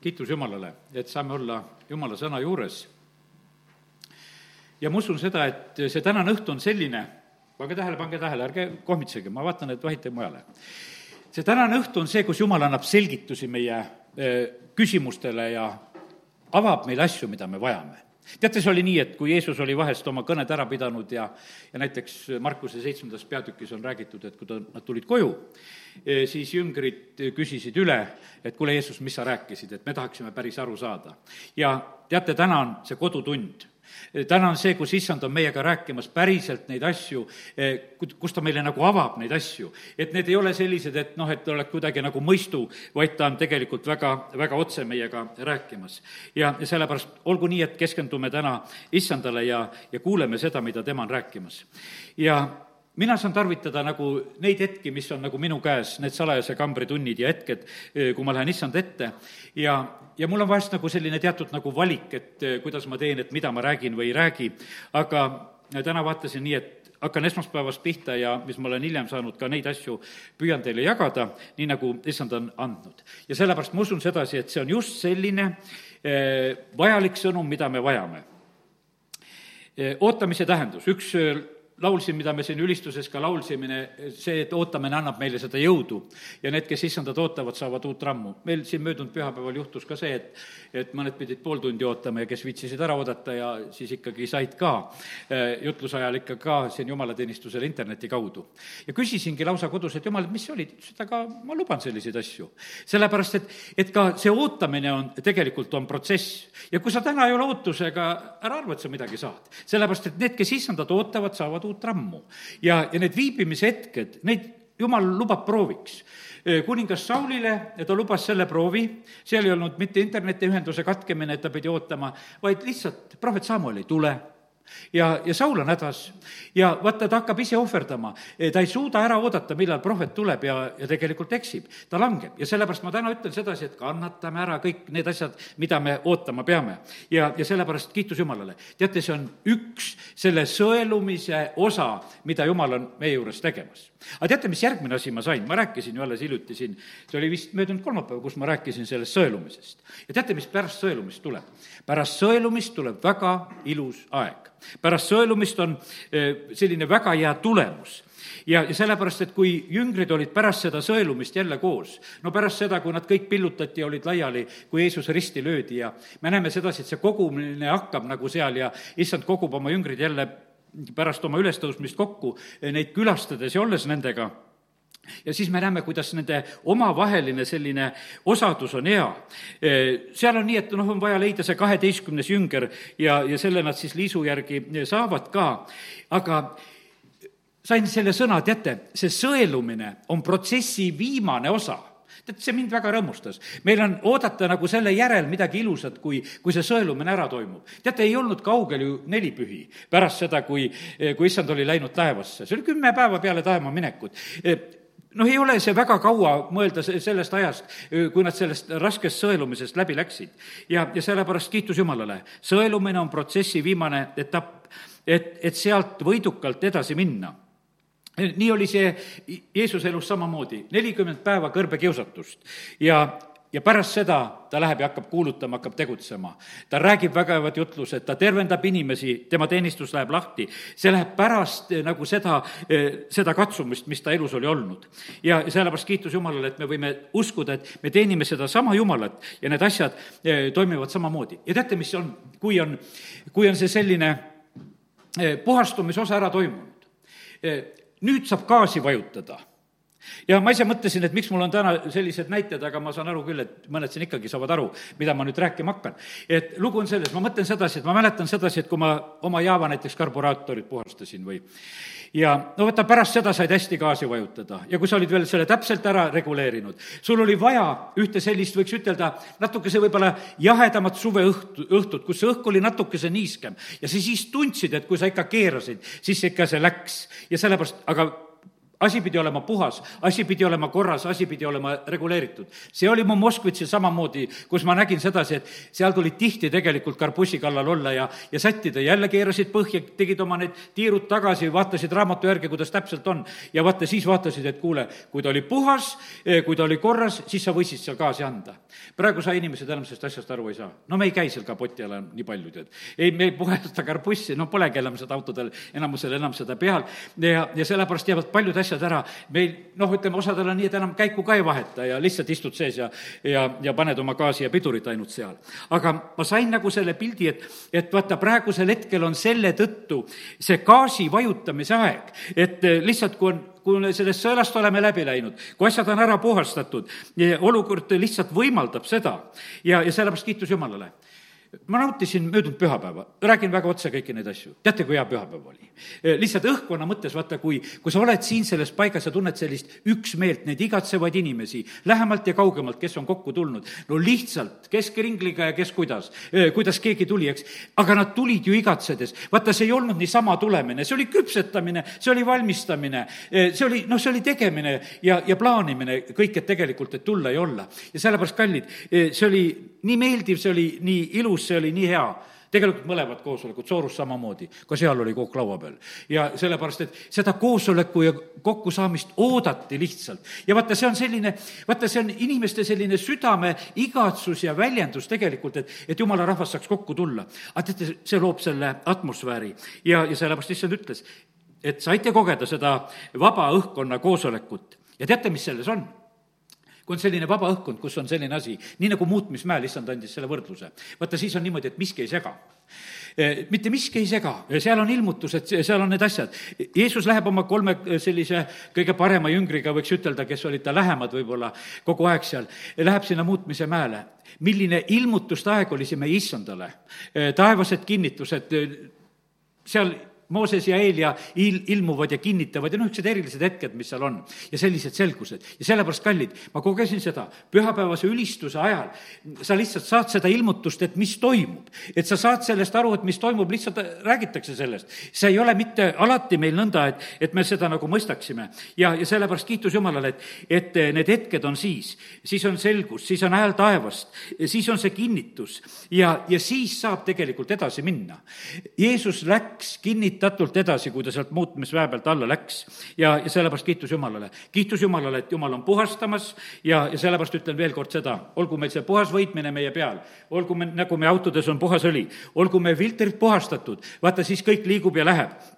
kiitus Jumalale, et saame olla Jumala sõna juures. ja ma usun seda, et see tänane õhtu on selline, pange tähele, pange tähele, ärge kohmitsege, ma vaatan, et vahite mujale. see tänane õhtu on see, kus Jumal annab selgitusi meie küsimustele ja avab meile asju, mida me vajame teate, see oli nii, et kui Jeesus oli vahest oma kõned ära pidanud ja, ja näiteks Markuse seitsmendas peatükis on räägitud, et kui ta, nad tulid koju, siis jüngrid küsisid üle, et kuule, Jeesus, mis sa rääkisid, et me tahaksime päris aru saada. ja teate, täna on see kodutund täna on see, kus issand on meiega rääkimas päriselt neid asju, eh, kus ta meile nagu avab neid asju. et need ei ole sellised, et noh, et oleks kuidagi nagu mõistu, vaid ta on tegelikult väga, väga otse meiega rääkimas. ja sellepärast olgu nii, et keskendume täna issandale ja, ja kuuleme seda, mida tema on rääkimas. ja mina saan tarvitada nagu neid hetki, mis on nagu minu käes, need salajase kambri tunnid ja hetked, eh, kui ma lähen issand ette ja, ja mul on vahest nagu selline teatud nagu valik, et eh, kuidas ma teen, et mida ma räägin või ei räägi, aga täna vaatasin nii, et hakkan esmaspäevast pihta ja mis ma olen hiljem saanud, ka neid asju püüan teile jagada, nii nagu issand on andnud. ja sellepärast ma usun sedasi, et see on just selline eh, vajalik sõnum, mida me vajame. ootamise tähendus, üks laulsin, mida me siin ülistuses ka laulsime, see, et ootamine annab meile seda jõudu. ja need, kes issandat ootavad, saavad uut rammu. meil siin möödunud pühapäeval juhtus ka see, et, et mõned pidid pool tundi ootama ja kes viitsisid ära oodata ja siis ikkagi said ka eh, jutluse ajal ikka ka siin jumalateenistusel interneti kaudu. ja küsisingi lausa kodus, et jumal, et mis see oli, ta ütles, et aga ma luban selliseid asju. sellepärast, et, et ka see ootamine on, tegelikult on protsess. ja kui sa täna ei ole ootusega, ära arva, et sa midagi saad. sellepärast, et need, kes issandat ootavad, saavad uut rammu. ja, ja need viibimishetked, neid jumal lubab prooviks. Kuningas Saulile ta lubas selle proovi, seal ei olnud mitte internetiühenduse katkemine, et ta pidi ootama, vaid lihtsalt prohvet Samuel ei tule ja, ja Saul on hädas ja vaata, ta hakkab ise ohverdama. ta ei suuda ära oodata, millal prohvet tuleb ja, ja tegelikult eksib. ta langeb ja sellepärast ma täna ütlen sedasi, et kannatame ära kõik need asjad, mida me ootama peame. ja, ja sellepärast kiitus Jumalale. teate, see on üks selle sõelumise osa, mida Jumal on meie juures tegemas. Aga teate, mis järgmine asi ma sain? ma rääkisin ju alles hiljuti siin, see oli vist möödunud kolmapäev, kus ma rääkisin sellest sõelumisest. ja teate, mis pärast sõelumist tuleb? pärast sõelumist tuleb väga ilus aeg pärast sõelumist on eh, selline väga hea tulemus ja, ja sellepärast, et kui jüngrid olid pärast seda sõelumist jälle koos, no pärast seda, kui nad kõik pillutati ja olid laiali, kui Jeesus risti löödi ja me näeme sedasi, et see kogumine hakkab nagu seal ja issand kogub oma jüngrid jälle pärast oma ülestõusmist kokku, eh, neid külastades ja olles nendega. Ja siis me näeme, kuidas nende omavaheline selline osadus on hea. seal on nii, et noh, on vaja leida see kaheteistkümnes jünger ja, ja selle nad siis liisu järgi saavad ka, aga sain selle sõna, teate, see sõelumine on protsessi viimane osa tead, see mind väga rõõmustas. meil on oodata nagu selle järel midagi ilusat, kui, kui see sõelumine ära toimub. teate, ei olnud kaugel ju nelipühi pärast seda, kui, kui issand oli läinud taevasse. see oli kümme päeva peale taeva minekut noh, ei ole see väga kaua mõelda sellest ajast, kui nad sellest raskest sõelumisest läbi läksid. ja, ja sellepärast kiitus Jumalale, sõelumine on protsessi viimane etapp, et, et sealt võidukalt edasi minna nii oli see Jeesuse elus samamoodi, nelikümmend päeva kõrbekiusatust ja ja pärast seda ta läheb ja hakkab kuulutama, hakkab tegutsema. ta räägib vägevad jutlused, ta tervendab inimesi, tema teenistus läheb lahti. see läheb pärast eh, nagu seda, eh, seda katsumist, mis ta elus oli olnud. ja sellepärast kiitus Jumalale, et me võime uskuda, et me teenime sedasama Jumalat ja need asjad eh, toimivad samamoodi. ja teate, mis on, kui on, kui on see selline puhastumisosa ära toimunud, nüüd saab gaasi vajutada ja ma ise mõtlesin, et miks mul on täna sellised näited, aga ma saan aru küll, et mõned siin ikkagi saavad aru, mida ma nüüd rääkima hakkan. et lugu on selles, ma mõtlen sedasi, et ma mäletan sedasi, et kui ma oma Java näiteks karburaatorit puhastasin või ja no vaata, pärast seda said hästi gaasi vajutada. Ja kui sa olid veel selle täpselt ära reguleerinud, sul oli vaja ühte sellist, võiks ütelda, natukese võib-olla jahedamat suveõhtu, õhtut, kus see õhk oli natukese niiskem. Ja sa siis tundsid, et kui sa ikka keerasid, siis ikka see läks. Ja sellepärast, aga asi pidi olema puhas, asi pidi olema korras, asi pidi olema reguleeritud. see oli mu Moskvitsil samamoodi, kus ma nägin sedasi, et seal tuli tihti tegelikult karbussi kallal olla ja, ja sättida, jälle keerasid põhja, tegid oma need tiirud tagasi, vaatasid raamatu järgi, kuidas täpselt on. ja vaata, siis vaatasid, et kuule, kui ta oli puhas, eh, kui ta oli korras, siis sa võisid seal gaasi anda. praegu sa inimesed enam sellest asjast aru ei saa. no me ei käi seal kapoti all nii palju, tead. ei, me ei puhasta karbussi, no polegi enam seda autodel, enamusel enam seda peal ja, ja sellepärast jäävad paljud asjad asjad ära, meil noh, ütleme, osadel on nii, et enam käiku ka ei vaheta ja lihtsalt istud sees ja, ja, ja paned oma gaasi ja pidurit ainult seal. aga ma sain nagu selle pildi, et, et vaata, praegusel hetkel on selle tõttu see gaasi vajutamise aeg, et lihtsalt kui on kui sellest sõelast oleme läbi läinud, kui asjad on ära puhastatud, olukord lihtsalt võimaldab seda. Ja, ja sellepärast kiitus Jumalale ma nautisin möödunud pühapäeva, räägin väga otse kõiki neid asju. teate, kui hea pühapäev oli? Lihtsalt õhkkonna mõttes, vaata, kui, kui sa oled siin selles paigas ja tunned sellist üksmeelt, neid igatsevaid inimesi lähemalt ja kaugemalt, kes on kokku tulnud, no lihtsalt, kes kringliga ja kes kuidas, kuidas keegi tuli, eks, aga nad tulid ju igatsedes. vaata, see ei olnud niisama tulemine, see oli küpsetamine, see oli valmistamine, see oli, noh, see oli tegemine ja, ja plaanimine kõik, et tegelikult, et tulla ja olla. ja sellepärast, kallid, see oli nii meeldiv, see oli nii ilus, see oli nii hea tegelikult mõlemad koosolekud, Soorus samamoodi, ka seal oli kook laua peal. ja sellepärast, et seda koosoleku ja kokkusaamist oodati lihtsalt. ja vaata, see on selline, vaata, see on inimeste selline südame igatsus ja väljendus tegelikult, et, et jumala rahvas saaks kokku tulla. aga teate, see loob selle atmosfääri ja, ja sellepärast issand ütles, et saite kogeda seda vaba õhkkonna koosolekut ja teate, mis selles on? Kui on selline vaba õhkkond, kus on selline asi, nii nagu muutmismäel issand andis selle võrdluse, vaata siis on niimoodi, et miski ei sega e, mitte miski ei sega, seal on ilmutused, seal on need asjad. Jeesus läheb oma kolme sellise kõige parema jüngriga, võiks ütelda, kes olid ta lähemad võib-olla kogu aeg seal, läheb sinna muutmise mäele. milline ilmutuste aeg oli see meie issandale, e, taevased kinnitused, e, seal Mooses ja Eelia il-, ilmuvad ja kinnitavad ja noh, niisugused erilised hetked, mis seal on. ja sellised selgused. ja sellepärast, kallid, ma kogesin seda, pühapäevase ülistuse ajal sa lihtsalt saad seda ilmutust, et mis toimub. et sa saad sellest aru, et mis toimub, lihtsalt räägitakse sellest. see ei ole mitte alati meil nõnda, et, et me seda nagu mõistaksime. ja, ja sellepärast kiitus Jumalale, et, et need hetked on siis, siis on selgus, siis on hääl taevast, siis on see kinnitus ja, ja siis saab tegelikult edasi minna. Jeesus läks kinnitama kinnitatult edasi, kui ta sealt muutmisväe pealt alla läks. ja, ja sellepärast kiitus Jumalale. kiitus Jumalale, et Jumal on puhastamas ja, ja sellepärast ütlen veel kord seda, olgu meil see puhas võitmine meie peal, olgu me, nagu meie autodes on puhas õli, olgu meie filtrid puhastatud, vaata, siis kõik liigub ja läheb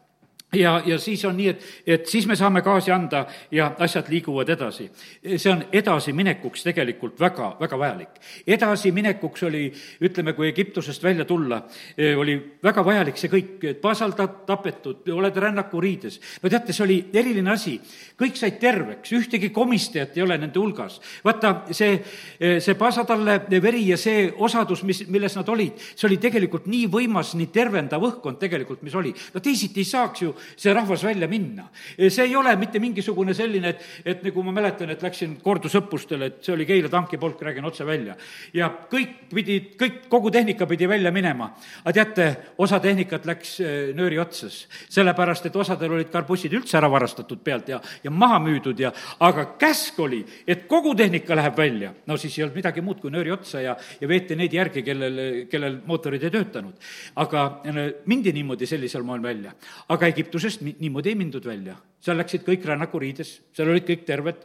ja, ja siis on nii, et, et siis me saame gaasi anda ja asjad liiguvad edasi. see on edasiminekuks tegelikult väga, väga vajalik. edasiminekuks oli, ütleme, kui Egiptusest välja tulla, e, oli väga vajalik see kõik, et pasal ta tapetud, oled rännakuriides. no teate, see oli eriline asi, kõik said terveks, ühtegi komistajat ei ole nende hulgas. vaata, see, e, see pasatalle veri ja see osadus, mis, milles nad olid, see oli tegelikult nii võimas, nii tervendav õhkkond tegelikult, mis oli. no teisiti ei saaks ju see rahvas välja minna. see ei ole mitte mingisugune selline, et, et nagu ma mäletan, et läksin kordusõppustele, et see oli Keila tankipolk, räägin otse välja. ja kõik pidid, kõik, kogu tehnika pidi välja minema. aga teate, osa tehnikat läks eh, nööri otsas, sellepärast et osadel olid karbussid üldse ära varastatud pealt ja, ja maha müüdud ja, aga käsk oli, et kogu tehnika läheb välja. no siis ei olnud midagi muud kui nööri otsa ja, ja veeti neid järgi, kellel, kellel mootorid ei töötanud. aga eh, mindi niimoodi sellisel moel välja. aga Egiptus Egiptusest niimoodi ei mindud välja. seal läksid kõik rännakuriides, seal olid kõik terved,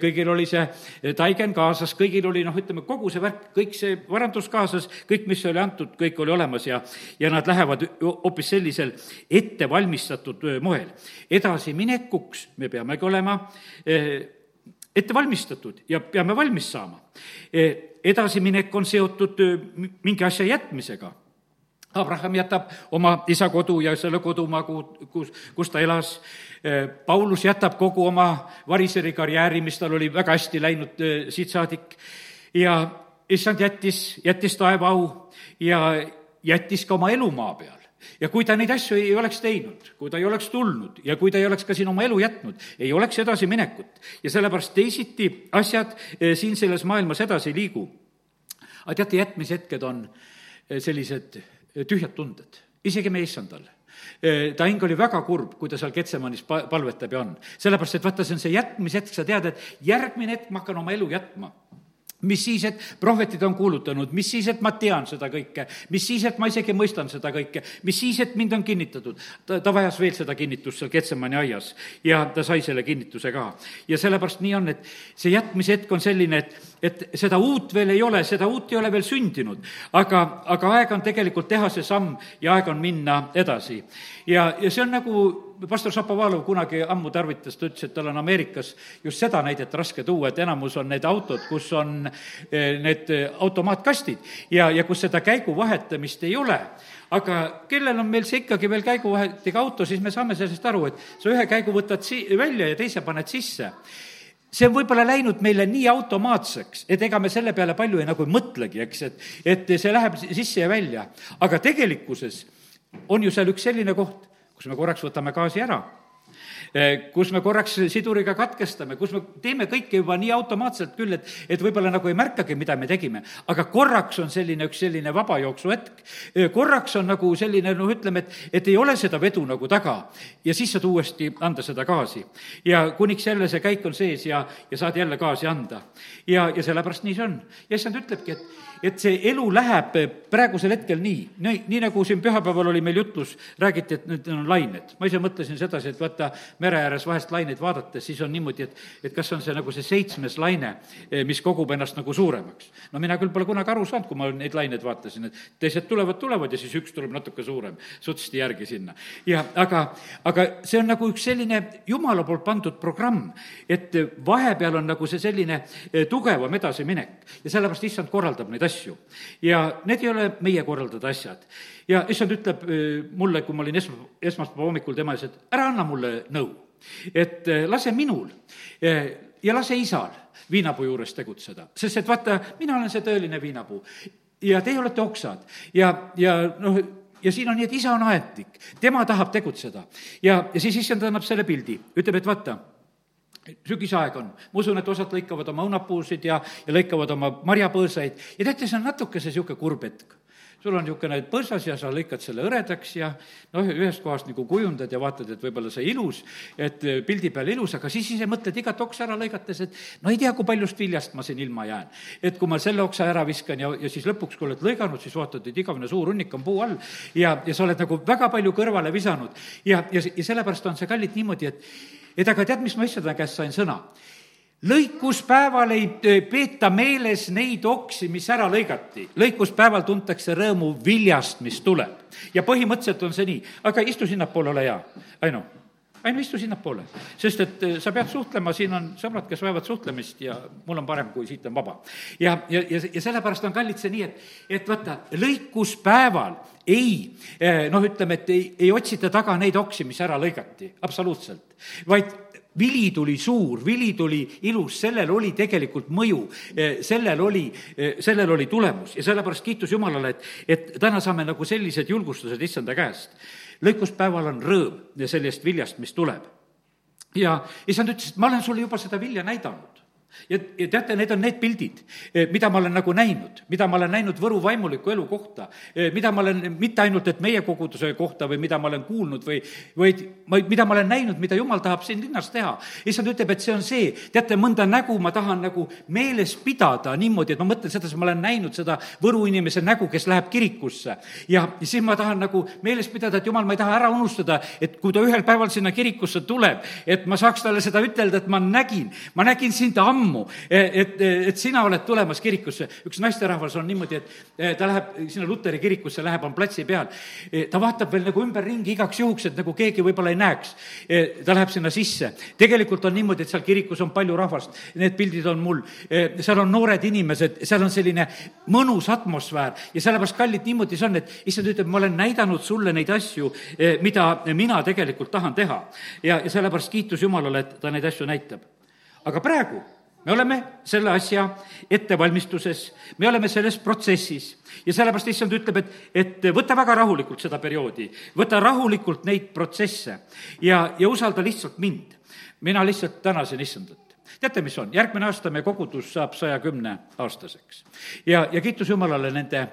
kõigil oli see eh, taigen kaasas, kõigil oli noh, ütleme, kogu see värk, kõik see varandus kaasas, kõik, mis oli antud, kõik oli olemas ja, ja nad lähevad hoopis sellisel ettevalmistatud eh, moel. edasiminekuks me peamegi olema eh, ette valmistatud ja peame valmis saama. edasiminek on seotud mingi asja jätmisega Abraham jätab oma isa kodu ja selle kodumaa, kus, kus ta elas. Paulus jätab kogu oma variseri karjääri, mis tal oli väga hästi läinud eh, siit saadik. ja issand jättis, jättis taeva au ja jättis ka oma elu maa peal ja kui ta neid asju ei oleks teinud, kui ta ei oleks tulnud ja kui ta ei oleks ka siin oma elu jätnud, ei oleks edasiminekut. ja sellepärast teisiti asjad eh, siin selles maailmas edasi ei liigu. aga teate, jätmishetked on eh, sellised tühjad tunded, isegi meie issandal ta hing oli väga kurb, kui ta seal Ketsemanis pa-, palvetab ja on. sellepärast, et vaata, see on see jätmishetk, sa tead, et järgmine hetk ma hakkan oma elu jätma mis siis, et prohvetid on kuulutanud, mis siis, et ma tean seda kõike, mis siis, et ma isegi mõistan seda kõike, mis siis, et mind on kinnitatud. ta, ta vajas veel seda kinnitust seal Ketsemani aias ja ta sai selle kinnituse ka. ja sellepärast nii on, et see jätmise hetk on selline, et, et seda uut veel ei ole, seda uut ei ole veel sündinud, aga, aga aeg on tegelikult teha see samm ja aeg on minna edasi. ja, ja see on nagu pastor Šapovalov kunagi ammu tarvitas, ta ütles, et tal on Ameerikas just seda näidet raske tuua, et enamus on need autod, kus on eh, need automaatkastid ja, ja kus seda käigu vahetamist ei ole aga kellel on meil see ikkagi veel käiguvahetega auto, siis me saame sellest aru, et sa ühe käigu võtad si-, välja ja teise paned sisse see on võib-olla läinud meile nii automaatseks, et ega me selle peale palju ei, nagu mõtlegi, eks, et, et see läheb sisse ja välja. aga tegelikkuses on ju seal üks selline koht, kus me korraks võtame gaasi ära Eh, kus me korraks siduriga katkestame, kus me teeme kõike juba nii automaatselt küll, et, et võib-olla nagu ei märkagi, mida me tegime. aga korraks on selline üks selline vabajooksu hetk, eh, korraks on nagu selline noh, ütleme, et, et ei ole seda vedu nagu taga ja siis saad uuesti anda seda gaasi. ja kuniks jälle see käik on sees ja, ja saad jälle gaasi anda. ja, ja sellepärast nii see on. ja issand ütlebki, et et see elu läheb praegusel hetkel nii, nii, nii nagu siin pühapäeval oli meil jutlus, räägiti, et nüüd on lained. ma ise mõtlesin sedasi, et vaata, mere ääres vahest laineid vaadates, siis on niimoodi, et, et kas on see nagu see seitsmes laine, eh, mis kogub ennast nagu suuremaks. no mina küll pole kunagi aru saanud, kui ma neid laineid vaatasin, et teised tulevad, tulevad ja siis üks tuleb natuke suurem, sutsti järgi sinna. ja aga, aga see on nagu üks selline jumala poolt pandud programm, et vahepeal on nagu see selline eh, tugevam edasiminek ja sellepärast issand korraldab neid asju. Ja need ei ole meie korraldada asjad. ja issand ütleb äh, mulle, kui ma olin esma, esmaspäeva hommikul tema ees, et ära anna mulle nõu. et äh, lase minul äh, ja lase isal viinapuu juures tegutseda, sest et vaata, mina olen see tõeline viinapuu ja teie olete oksad ja, ja noh, ja siin on nii, et isa on aednik, tema tahab tegutseda. ja, ja siis issand annab selle pildi, ütleb, et vaata sügisaeg on, ma usun, et osad lõikavad oma õunapuusid ja, ja lõikavad oma marjapõõsaid ja teate, see on natukese niisugune kurb hetk sul on niisugune põrsas ja sa lõikad selle hõredaks ja noh, ühest kohast nagu kujundad ja vaatad, et võib-olla see ilus, et pildi peal ilus, aga siis ise mõtled igat oksa ära lõigates, et no ei tea, kui paljust viljast ma siin ilma jään. et kui ma selle oksa ära viskan ja, ja siis lõpuks, kui oled lõiganud, siis vaatad, et igavene suur hunnik on puu all ja, ja sa oled nagu väga palju kõrvale visanud. ja, ja, ja sellepärast on see kallid niimoodi, et et aga tead, mis ma issanda käest sain sõna? lõikuspäeval ei peeta meeles neid oksi, mis ära lõigati. lõikuspäeval tuntakse rõõmu viljast, mis tuleb. ja põhimõtteliselt on see nii, aga istu sinnapoole, ole hea, Aino Aino, istu sinnapoole, sest et eh, sa pead suhtlema, siin on sõbrad, kes vajavad suhtlemist ja mul on parem, kui siit on vaba. ja, ja, ja, ja sellepärast on kallid see nii, et, et vaata, lõikuspäeval ei, eh, noh, ütleme, et ei, ei otsita taga neid oksi, mis ära lõigati, absoluutselt, vaid vili tuli suur, vili tuli ilus, sellel oli tegelikult mõju, eh, sellel oli, sellel oli tulemus. Ja sellepärast kiitus Jumalale, et, et täna saame nagu sellised julgustused issanda käest. Lõikuspäeval on rõõm sellest viljast, mis tuleb. ja issand ütles, et ma olen sulle juba seda vilja näidanud ja, ja teate, need on need pildid, eh, mida ma olen nagu näinud, mida ma olen näinud Võru vaimuliku elu kohta, eh, mida ma olen, mitte ainult, et meie koguduse kohta või mida ma olen kuulnud või, vaid ma, mida ma olen näinud, mida jumal tahab siin linnas teha. issand ütleb, et see on see, teate, mõnda nägu ma tahan nagu meeles pidada niimoodi, et ma mõtlen sedasi, ma olen näinud seda Võru inimese nägu, kes läheb kirikusse. ja siis ma tahan nagu meeles pidada, et jumal, ma ei taha ära unustada, et kui ta ühel päeval sinna kirikusse tuleb, et ma saaks talle seda ütelda, et ma nägin, ma nägin sind ammu ammu, et, et sina oled tulemas kirikusse. üks naisterahvas on niimoodi, et eh, ta läheb sinna Luteri kirikusse, läheb, on platsi peal. Ta vaatab veel nagu ümberringi igaks juhuks, et nagu keegi võib-olla ei näeks. Ta läheb sinna sisse. tegelikult on niimoodi, et seal kirikus on palju rahvast, need pildid on mul, seal on noored inimesed, seal on selline mõnus atmosfäär ja sellepärast, kallid, niimoodi see on, et issand ütleb, ma olen näidanud sulle neid asju, mida mina tegelikult tahan teha. ja, ja sellepärast kiitus Jumalale, et ta neid asju näitab. aga praegu me oleme selle asja ettevalmistuses, me oleme selles protsessis ja sellepärast issand ütleb, et, et võta väga rahulikult seda perioodi, võta rahulikult neid protsesse ja, ja usalda lihtsalt mind. mina lihtsalt tänasin issandat teate, mis on, järgmine aasta meie kogudus saab saja kümne aastaseks. ja, ja kiitus Jumalale nende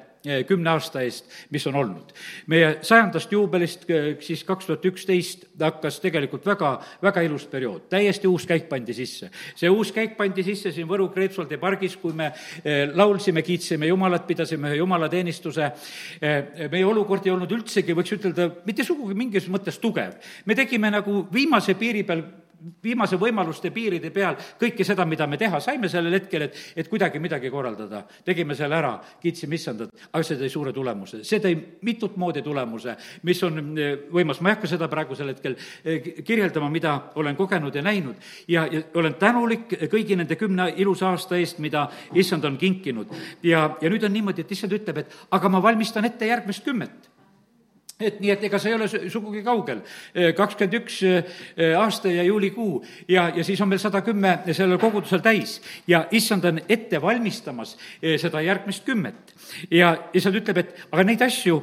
kümne aasta eest, mis on olnud. meie sajandast juubelist eh, siis kaks tuhat üksteist hakkas tegelikult väga, väga ilus periood, täiesti uus käik pandi sisse. see uus käik pandi sisse siin Võru Kreepsoldi pargis, kui me eh, laulsime, kiitsime Jumalat, pidasime ühe jumalateenistuse. meie olukord ei olnud üldsegi, võiks ütelda, mitte sugugi mingis mõttes tugev. me tegime nagu viimase piiri peal viimase võimaluste piiride peal kõike seda, mida me teha saime sellel hetkel, et, et kuidagi midagi korraldada. tegime selle ära, kiitsime issandat, aga see tõi suure tulemuse. see tõi mitut moodi tulemuse, mis on eh, võimas, ma ei hakka seda praegusel hetkel eh, kirjeldama, mida olen kogenud ja näinud. ja, ja olen tänulik kõigi nende kümne ilusa aasta eest, mida issand on kinkinud. ja, ja nüüd on niimoodi, et issand ütleb, et aga ma valmistan ette järgmist kümmet et nii, et ega see ei ole sugugi kaugel. kakskümmend üks aasta ja juulikuu ja, ja siis on meil sada kümme sellel kogudusel täis ja issand on ette valmistamas seda järgmist kümmet. ja issand ütleb, et aga neid asju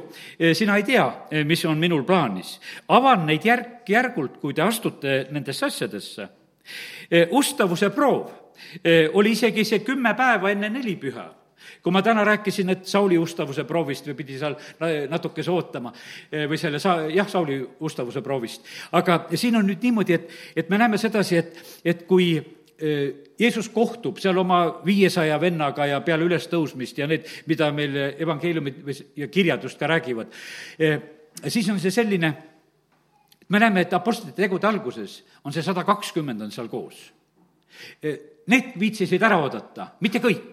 sina ei tea, mis on minul plaanis. avan neid järk-järgult, kui te astute nendesse asjadesse. ustavuse proov oli isegi see kümme päeva enne nelipüha kui ma täna rääkisin, et Sauli ustavuse proovist või pidi seal natukese ootama eh, või selle sa-, jah, Sauli ustavuse proovist. aga siin on nüüd niimoodi, et, et me näeme sedasi, et, et kui eh, Jeesus kohtub seal oma viiesaja vennaga ja peale ülestõusmist ja need, mida meil evangeeliumid ja kirjad just ka räägivad, eh, siis on see selline, me näeme, et apostlite tegude alguses on see sada kakskümmend on seal koos. Need viitsisid ära oodata, mitte kõik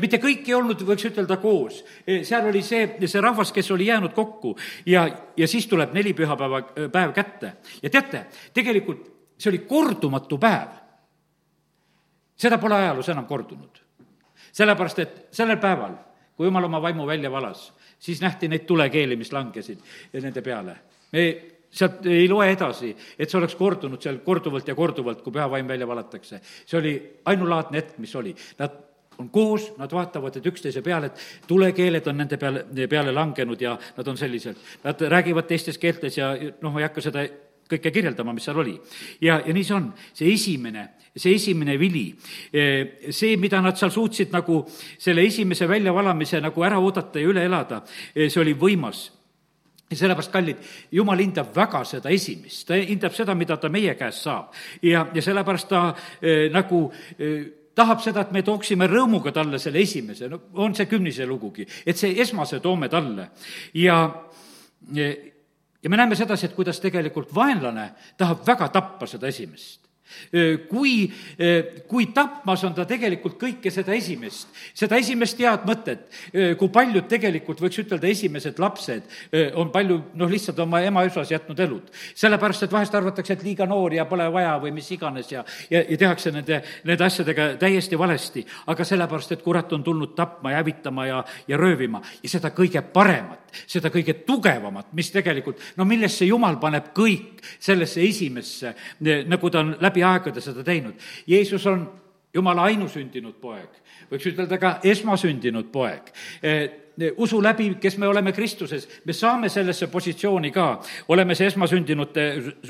mitte kõik ei olnud, võiks ütelda, koos. seal oli see, see rahvas, kes oli jäänud kokku ja, ja siis tuleb neli pühapäeva päev kätte. ja teate, tegelikult see oli kordumatu päev. seda pole ajaloos enam kordunud. sellepärast, et sellel päeval, kui jumal oma vaimu välja valas, siis nähti neid tulekeeli, mis langesid nende peale. me sealt ei loe edasi, et see oleks kordunud seal korduvalt ja korduvalt, kui püha vaim välja valatakse. see oli ainulaadne hetk, mis oli. Nad on koos, nad vaatavad, et üksteise peale, et tulekeeled on nende peale, peale langenud ja nad on sellised. Nad räägivad teistes keeltes ja noh, ma ei hakka seda kõike kirjeldama, mis seal oli. ja, ja nii see on, see esimene, see esimene vili, eh, see, mida nad seal suutsid nagu selle esimese väljavalamise nagu ära oodata ja üle elada, eh, see oli võimas ja sellepärast, kallid, jumal hindab väga seda esimest, ta hindab seda, mida ta meie käest saab. ja, ja sellepärast ta äh, nagu äh, tahab seda, et me tooksime rõõmuga talle selle esimese, no on see kümnise lugugi, et see esmase toome talle. ja, ja me näeme sedasi, et kuidas tegelikult vaenlane tahab väga tappa seda esimest kui, kui tapmas on ta tegelikult kõike seda esimest, seda esimest head mõtet, kui paljud tegelikult, võiks ütelda, esimesed lapsed on palju noh, lihtsalt oma ema üsas jätnud elud. sellepärast, et vahest arvatakse, et liiga noor ja pole vaja või mis iganes ja, ja, ja tehakse nende, nende asjadega täiesti valesti. aga sellepärast, et kurat on tulnud tapma ja hävitama ja, ja röövima ja seda kõige paremat, seda kõige tugevamat, mis tegelikult, no millesse jumal paneb kõik sellesse esimesse, nagu ta on läbi aegade seda teinud. Jeesus on jumala ainusündinud poeg, võiks ütelda ka esmasündinud poeg e, usu läbi, kes me oleme Kristuses, me saame sellesse positsiooni ka, oleme see esmasündinute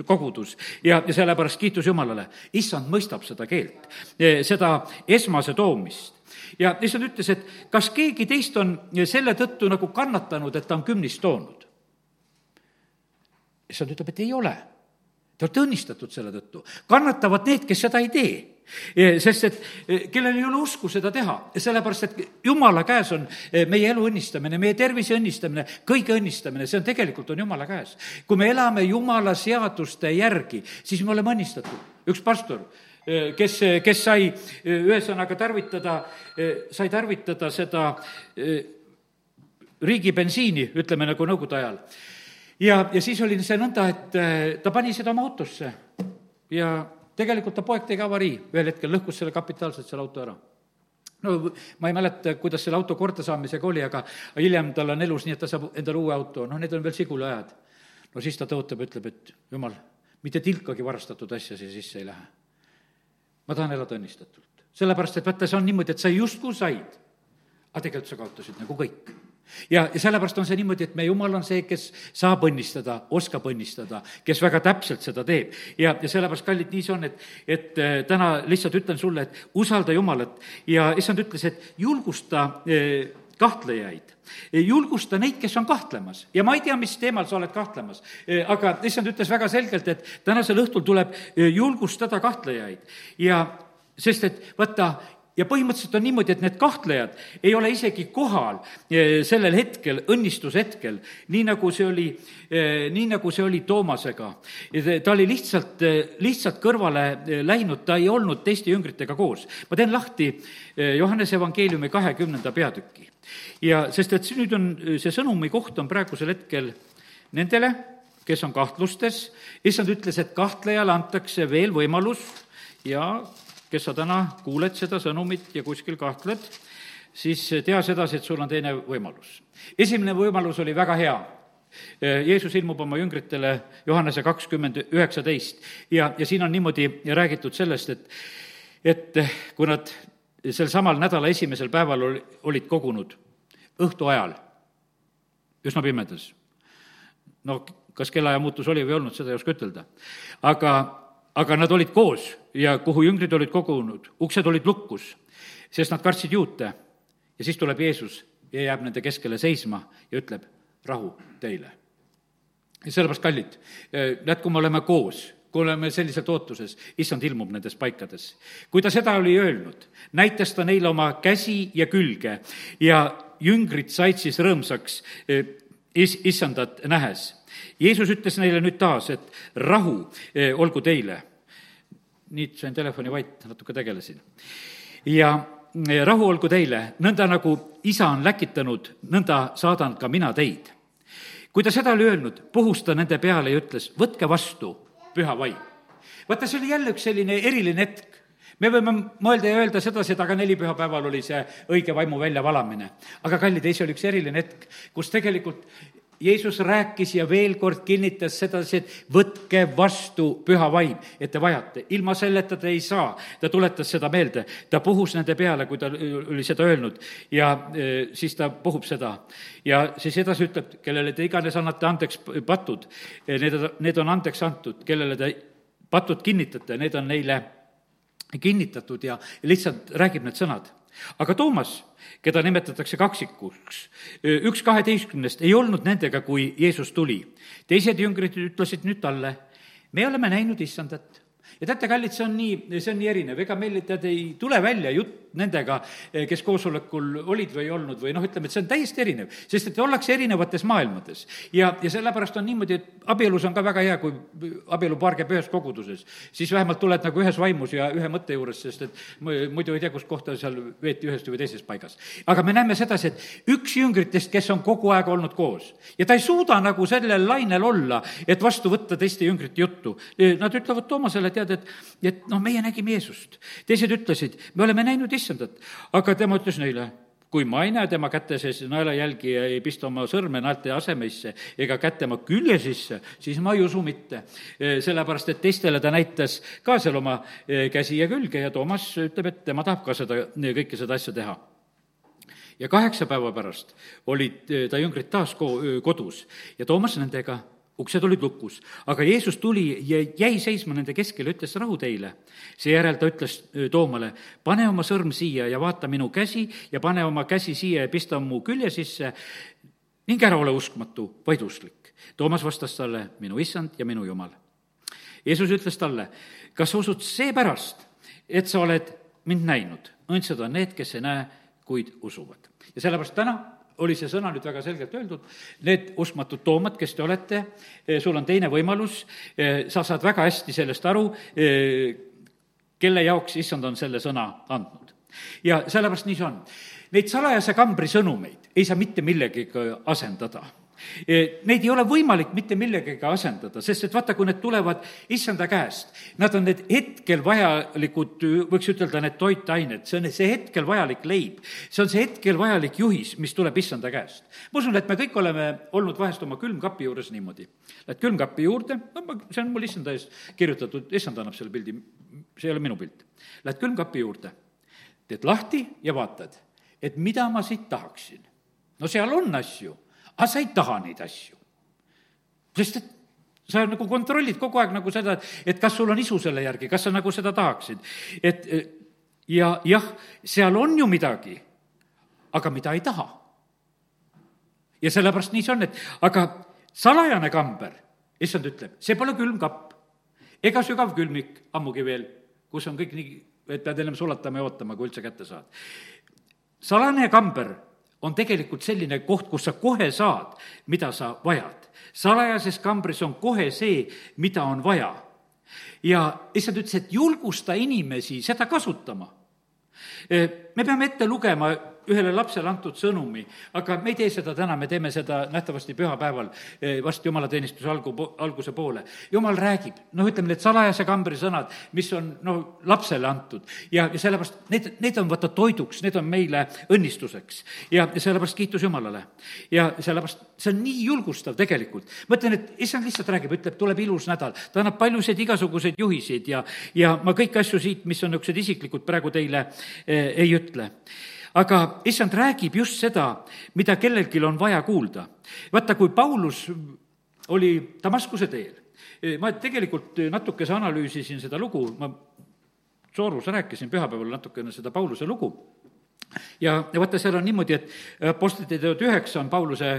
kogudus ja, ja sellepärast kiitus Jumalale. issand mõistab seda keelt, e, seda esmase toomist ja issand ütles, et kas keegi teist on selle tõttu nagu kannatanud, et ta on kümnist toonud? issand ütleb, et ei ole Te olete õnnistatud selle tõttu. kannatavad need, kes seda ei tee. sest et e, kellel ei ole usku seda teha, sellepärast et jumala käes on e, meie elu õnnistamine, meie tervise õnnistamine, kõige õnnistamine, see on tegelikult, on jumala käes. kui me elame jumala seaduste järgi, siis me oleme õnnistatud. üks pastor kes, kes sai ühesõnaga tarvitada, sai tarvitada seda riigi bensiini, ütleme nagu nõukogude ajal. Ja, ja siis oli see nõnda, et äh, ta pani seda oma autosse ja tegelikult ta poeg tegi avarii, ühel hetkel lõhkus selle kapitaalselt, selle auto ära. No ma ei mäleta, kuidas selle auto kordasaamisega oli, aga hiljem tal on elus nii, et ta saab endale uue auto, noh, need on veel sigulaajad. no siis ta tõotab, ütleb, et jumal, mitte tilkagi varastatud asja siia sisse ei lähe. Ma tahan elada õnnistatult. sellepärast, et vaata, see on niimoodi, et sa justkui said, aga tegelikult sa kaotasid nagu kõik ja, ja sellepärast on see niimoodi, et meie Jumal on see, kes saab õnnistada, oskab õnnistada, kes väga täpselt seda teeb. ja, ja sellepärast, kallid, nii see on, et, et äh, täna lihtsalt ütlen sulle, et usalda Jumalat ja issand ütles, et julgusta äh, kahtlejaid. julgusta neid, kes on kahtlemas. Ja ma ei tea, mis teemal sa oled kahtlemas, aga issand ütles väga selgelt, et tänasel õhtul tuleb julgustada kahtlejaid. Ja sest et vaata, ja põhimõtteliselt on niimoodi, et need kahtlejad ei ole isegi kohal eh, sellel hetkel, õnnistuse hetkel, nii nagu see oli, eh, nii nagu see oli Toomasega. ta oli lihtsalt, eh, lihtsalt kõrvale läinud, ta ei olnud teiste jüngritega koos. ma teen lahti Johannese evangeeliumi kahekümnenda peatüki. ja sest, et nüüd on, see sõnumi koht on praegusel hetkel nendele, kes on kahtlustes, issand ütles, et kahtlejale antakse veel võimalus ja kes sa täna kuuled seda sõnumit ja kuskil kahtled, siis tea sedasi, et sul on teine võimalus. esimene võimalus oli väga hea. Jeesus ilmub oma jüngritele Johannese kakskümmend üheksateist ja, ja siin on niimoodi räägitud sellest, et, et kui nad sel samal nädala esimesel päeval oli, olid kogunud õhtu ajal, üsna pimedas, no kas kellaaja muutus oli või ei olnud, seda ei oska ütelda. aga aga nad olid koos ja kuhu jüngrid olid kogunud, uksed olid lukus, sest nad kartsid juute. ja siis tuleb Jeesus ja jääb nende keskele seisma ja ütleb, rahu teile. ja sellepärast, kallid, näed, kui me oleme koos, kui oleme selliselt ootuses, issand ilmub nendes paikades. kui ta seda oli öelnud, näitas ta neile oma käsi ja külge ja jüngrid said siis rõõmsaks eh, is-, issandat nähes Jeesus ütles neile nüüd taas, et rahu eh, olgu teile. Nüüd sain telefoni vait, natuke tegelesin. ja eh, rahu olgu teile, nõnda nagu isa on läkitanud, nõnda saadan ka mina teid. kui ta seda oli öelnud, puhus ta nende peale ja ütles, võtke vastu, püha vaim. vaata, see oli jälle üks selline eriline hetk me võime mõelda ja öelda sedasi, et aga neli pühapäeval oli see õige vaimu väljavalamine. aga kallid, ei, see oli üks eriline hetk, kus tegelikult Jeesus rääkis ja veel kord kinnitas sedasi, et võtke vastu püha vaim, et te vajate. ilma selleta te ei saa. ta tuletas seda meelde, ta puhus nende peale, kui ta oli seda öelnud ja e, siis ta puhub seda. ja siis edasi ütleb, kellele te iganes annate andeks patud, e, need, need on andeks antud, kellele te patud kinnitate, need on neile kinnitatud ja lihtsalt räägib need sõnad aga Toomas, keda nimetatakse kaksikuks, üks kaheteistkümnest, ei olnud nendega, kui Jeesus tuli. teised jüngrid ütlesid nüüd talle, me oleme näinud issandat ja teate, kallid, see on nii, see on nii erinev, ega meil tead ei tule välja jutt nendega, kes koosolekul olid või ei olnud või noh, ütleme, et see on täiesti erinev, sest et ollakse erinevates maailmades. ja, ja sellepärast on niimoodi, et abielus on ka väga hea, kui abielupaar käib ühes koguduses, siis vähemalt tuled nagu ühes vaimus ja ühe mõtte juures, sest et muidu ei tea, kus kohta seal veeti ühes või teises paigas. aga me näeme sedasi, et üks jüngritest, kes on kogu aeg olnud koos ja ta ei suuda nagu sellel lainel olla, et vastu võtta teiste jüngrite juttu. Nad ütlevad Toomasele, tead, et, et noh, meie nägime Jeesust. teised ütlesid, me oleme näinud issandat, aga tema ütles neile, kui ma ei näe tema käte sees naelajälgi ja ei pista oma sõrme naelte asemeisse ega kätt tema külje sisse, siis ma ei usu mitte. sellepärast, et teistele ta näitas ka seal oma e, käsi ja külge ja Toomas ütleb, et tema tahab ka seda, kõike seda asja teha ja kaheksa päeva pärast olid e, ta jüngrid taas ko-, kodus ja Toomas nendega uksed olid lukus, aga Jeesus tuli ja jäi seisma nende keskel ja ütles rahu teile. seejärel ta ütles Toomale, pane oma sõrm siia ja vaata minu käsi ja pane oma käsi siia ja pista mu külje sisse ning ära ole uskmatu, vaid usklik. Toomas vastas talle, minu issand ja minu jumal. Jeesus ütles talle, kas sa usud seepärast, et sa oled mind näinud? õndsad on need, kes ei näe, kuid usuvad. ja sellepärast täna oli see sõna nüüd väga selgelt öeldud, need uskmatud toomad, kes te olete, eh, sul on teine võimalus, eh, sa saad väga hästi sellest aru, eh, kelle jaoks issand on selle sõna andnud. ja sellepärast nii see on. Neid salajase kambri sõnumeid ei saa mitte millegagi asendada neid ei ole võimalik mitte millegagi asendada, sest et vaata, kui need tulevad issanda käest, nad on need hetkel vajalikud, võiks ütelda, need toitained, see on see hetkel vajalik leib. see on see hetkel vajalik juhis, mis tuleb issanda käest. ma usun, et me kõik oleme olnud vahest oma külmkapi juures niimoodi. Lähed külmkapi juurde, no ma, see on mul issanda ees kirjutatud, issand annab selle pildi, see ei ole minu pilt. Lähed külmkapi juurde, teed lahti ja vaatad, et mida ma siit tahaksin. no seal on asju aga sa ei taha neid asju. sest et sa nagu kontrollid kogu aeg nagu seda, et kas sul on isu selle järgi, kas sa nagu seda tahaksid. et ja jah, seal on ju midagi, aga mida ei taha ja sellepärast nii see on, et aga salajane kamber, issand ütleb, see pole külmkapp ega sügav külmik, ammugi veel, kus on kõik nii, et pead ennem sulatama ja ootama, kui üldse kätte saad. salajane kamber on tegelikult selline koht, kus sa kohe saad, mida sa vajad. salajases kambris on kohe see, mida on vaja. ja issand ütles, et julgusta inimesi seda kasutama. Me peame ette lugema ühele lapsele antud sõnumi, aga me ei tee seda täna, me teeme seda nähtavasti pühapäeval, eh, varsti jumalateenistuse algu, alguse poole. jumal räägib, noh, ütleme need salajase kambri sõnad, mis on no lapsele antud ja, ja sellepärast need, need on vaata toiduks, need on meile õnnistuseks. ja, ja sellepärast kiitus Jumalale. ja sellepärast see on nii julgustav tegelikult. ma ütlen, et issand lihtsalt räägib, ütleb, tuleb ilus nädal, ta annab paljusid igasuguseid juhiseid ja, ja ma kõiki asju siit, mis on niisugused isiklikud, praegu teile eh, ei ütle aga issand räägib just seda, mida kellelgi on vaja kuulda. vaata, kui Paulus oli Damaskuse teel, ma tegelikult natukese analüüsisin seda lugu, ma Soorus rääkisin pühapäeval natukene seda Pauluse lugu ja, ja vaata, seal on niimoodi, et Apostlite teod üheksa on Pauluse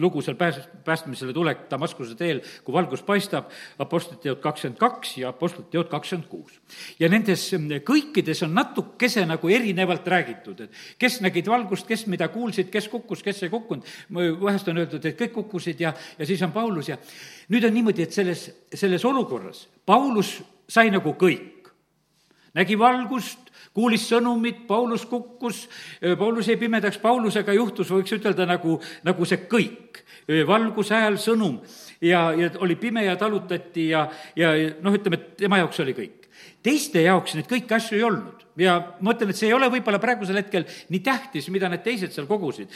lugu seal pääs-, päästmisele tulek Damaskuse teel, kui valgus paistab, Apostlite teod kakskümmend kaks ja Apostlite teod kakskümmend kuus. ja nendes kõikides on natukese nagu erinevalt räägitud, et kes nägid valgust, kes mida kuulsid, kes kukkus, kes ei kukkunud, vahest on öeldud, et kõik kukkusid ja, ja siis on Paulus ja nüüd on niimoodi, et selles, selles olukorras Paulus sai nagu kõik. nägi valgust, kuulis sõnumit, Paulus kukkus, Paulus jäi pimedaks, Paulusega juhtus, võiks ütelda, nagu, nagu see kõik. valgus, hääl, sõnum ja, ja oli pime ja talutati ja, ja noh, ütleme, et tema jaoks oli kõik teiste jaoks neid kõiki asju ei olnud. Ja ma ütlen, et see ei ole võib-olla praegusel hetkel nii tähtis, mida need teised seal kogusid,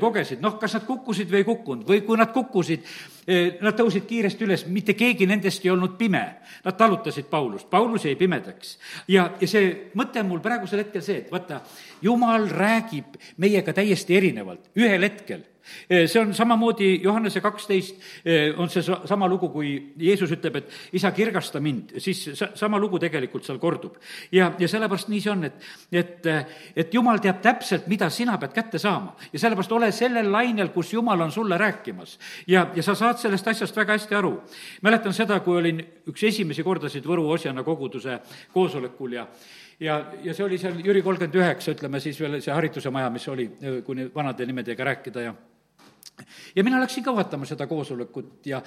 kogesid, noh, kas nad kukkusid või ei kukkunud. Või kui nad kukkusid, nad tõusid kiiresti üles, mitte keegi nendest ei olnud pime. Nad talutasid Paulust, Paulus jäi pimedaks. ja, ja see mõte on mul praegusel hetkel see, et vaata, jumal räägib meiega täiesti erinevalt, ühel hetkel. Eh, see on samamoodi Johannese kaksteist, eh, on see sama lugu, kui Jeesus ütleb, et isa, kirgasta mind, siis sama lugu tegelikult seal kordub. ja, ja sellepärast nii see on, et, et, et jumal teab täpselt, mida sina pead kätte saama. ja sellepärast ole sellel lainel, kus jumal on sulle rääkimas. ja, ja sa saad sellest asjast väga hästi aru. mäletan seda, kui olin üks esimesi kordasid Võru Osjana koguduse koosolekul ja ja, ja see oli seal Jüri kolmkümmend üheksa, ütleme siis veel see harituse maja, mis oli, kui vanade nimedega rääkida ja ja mina läksin ka vaatama seda koosolekut ja,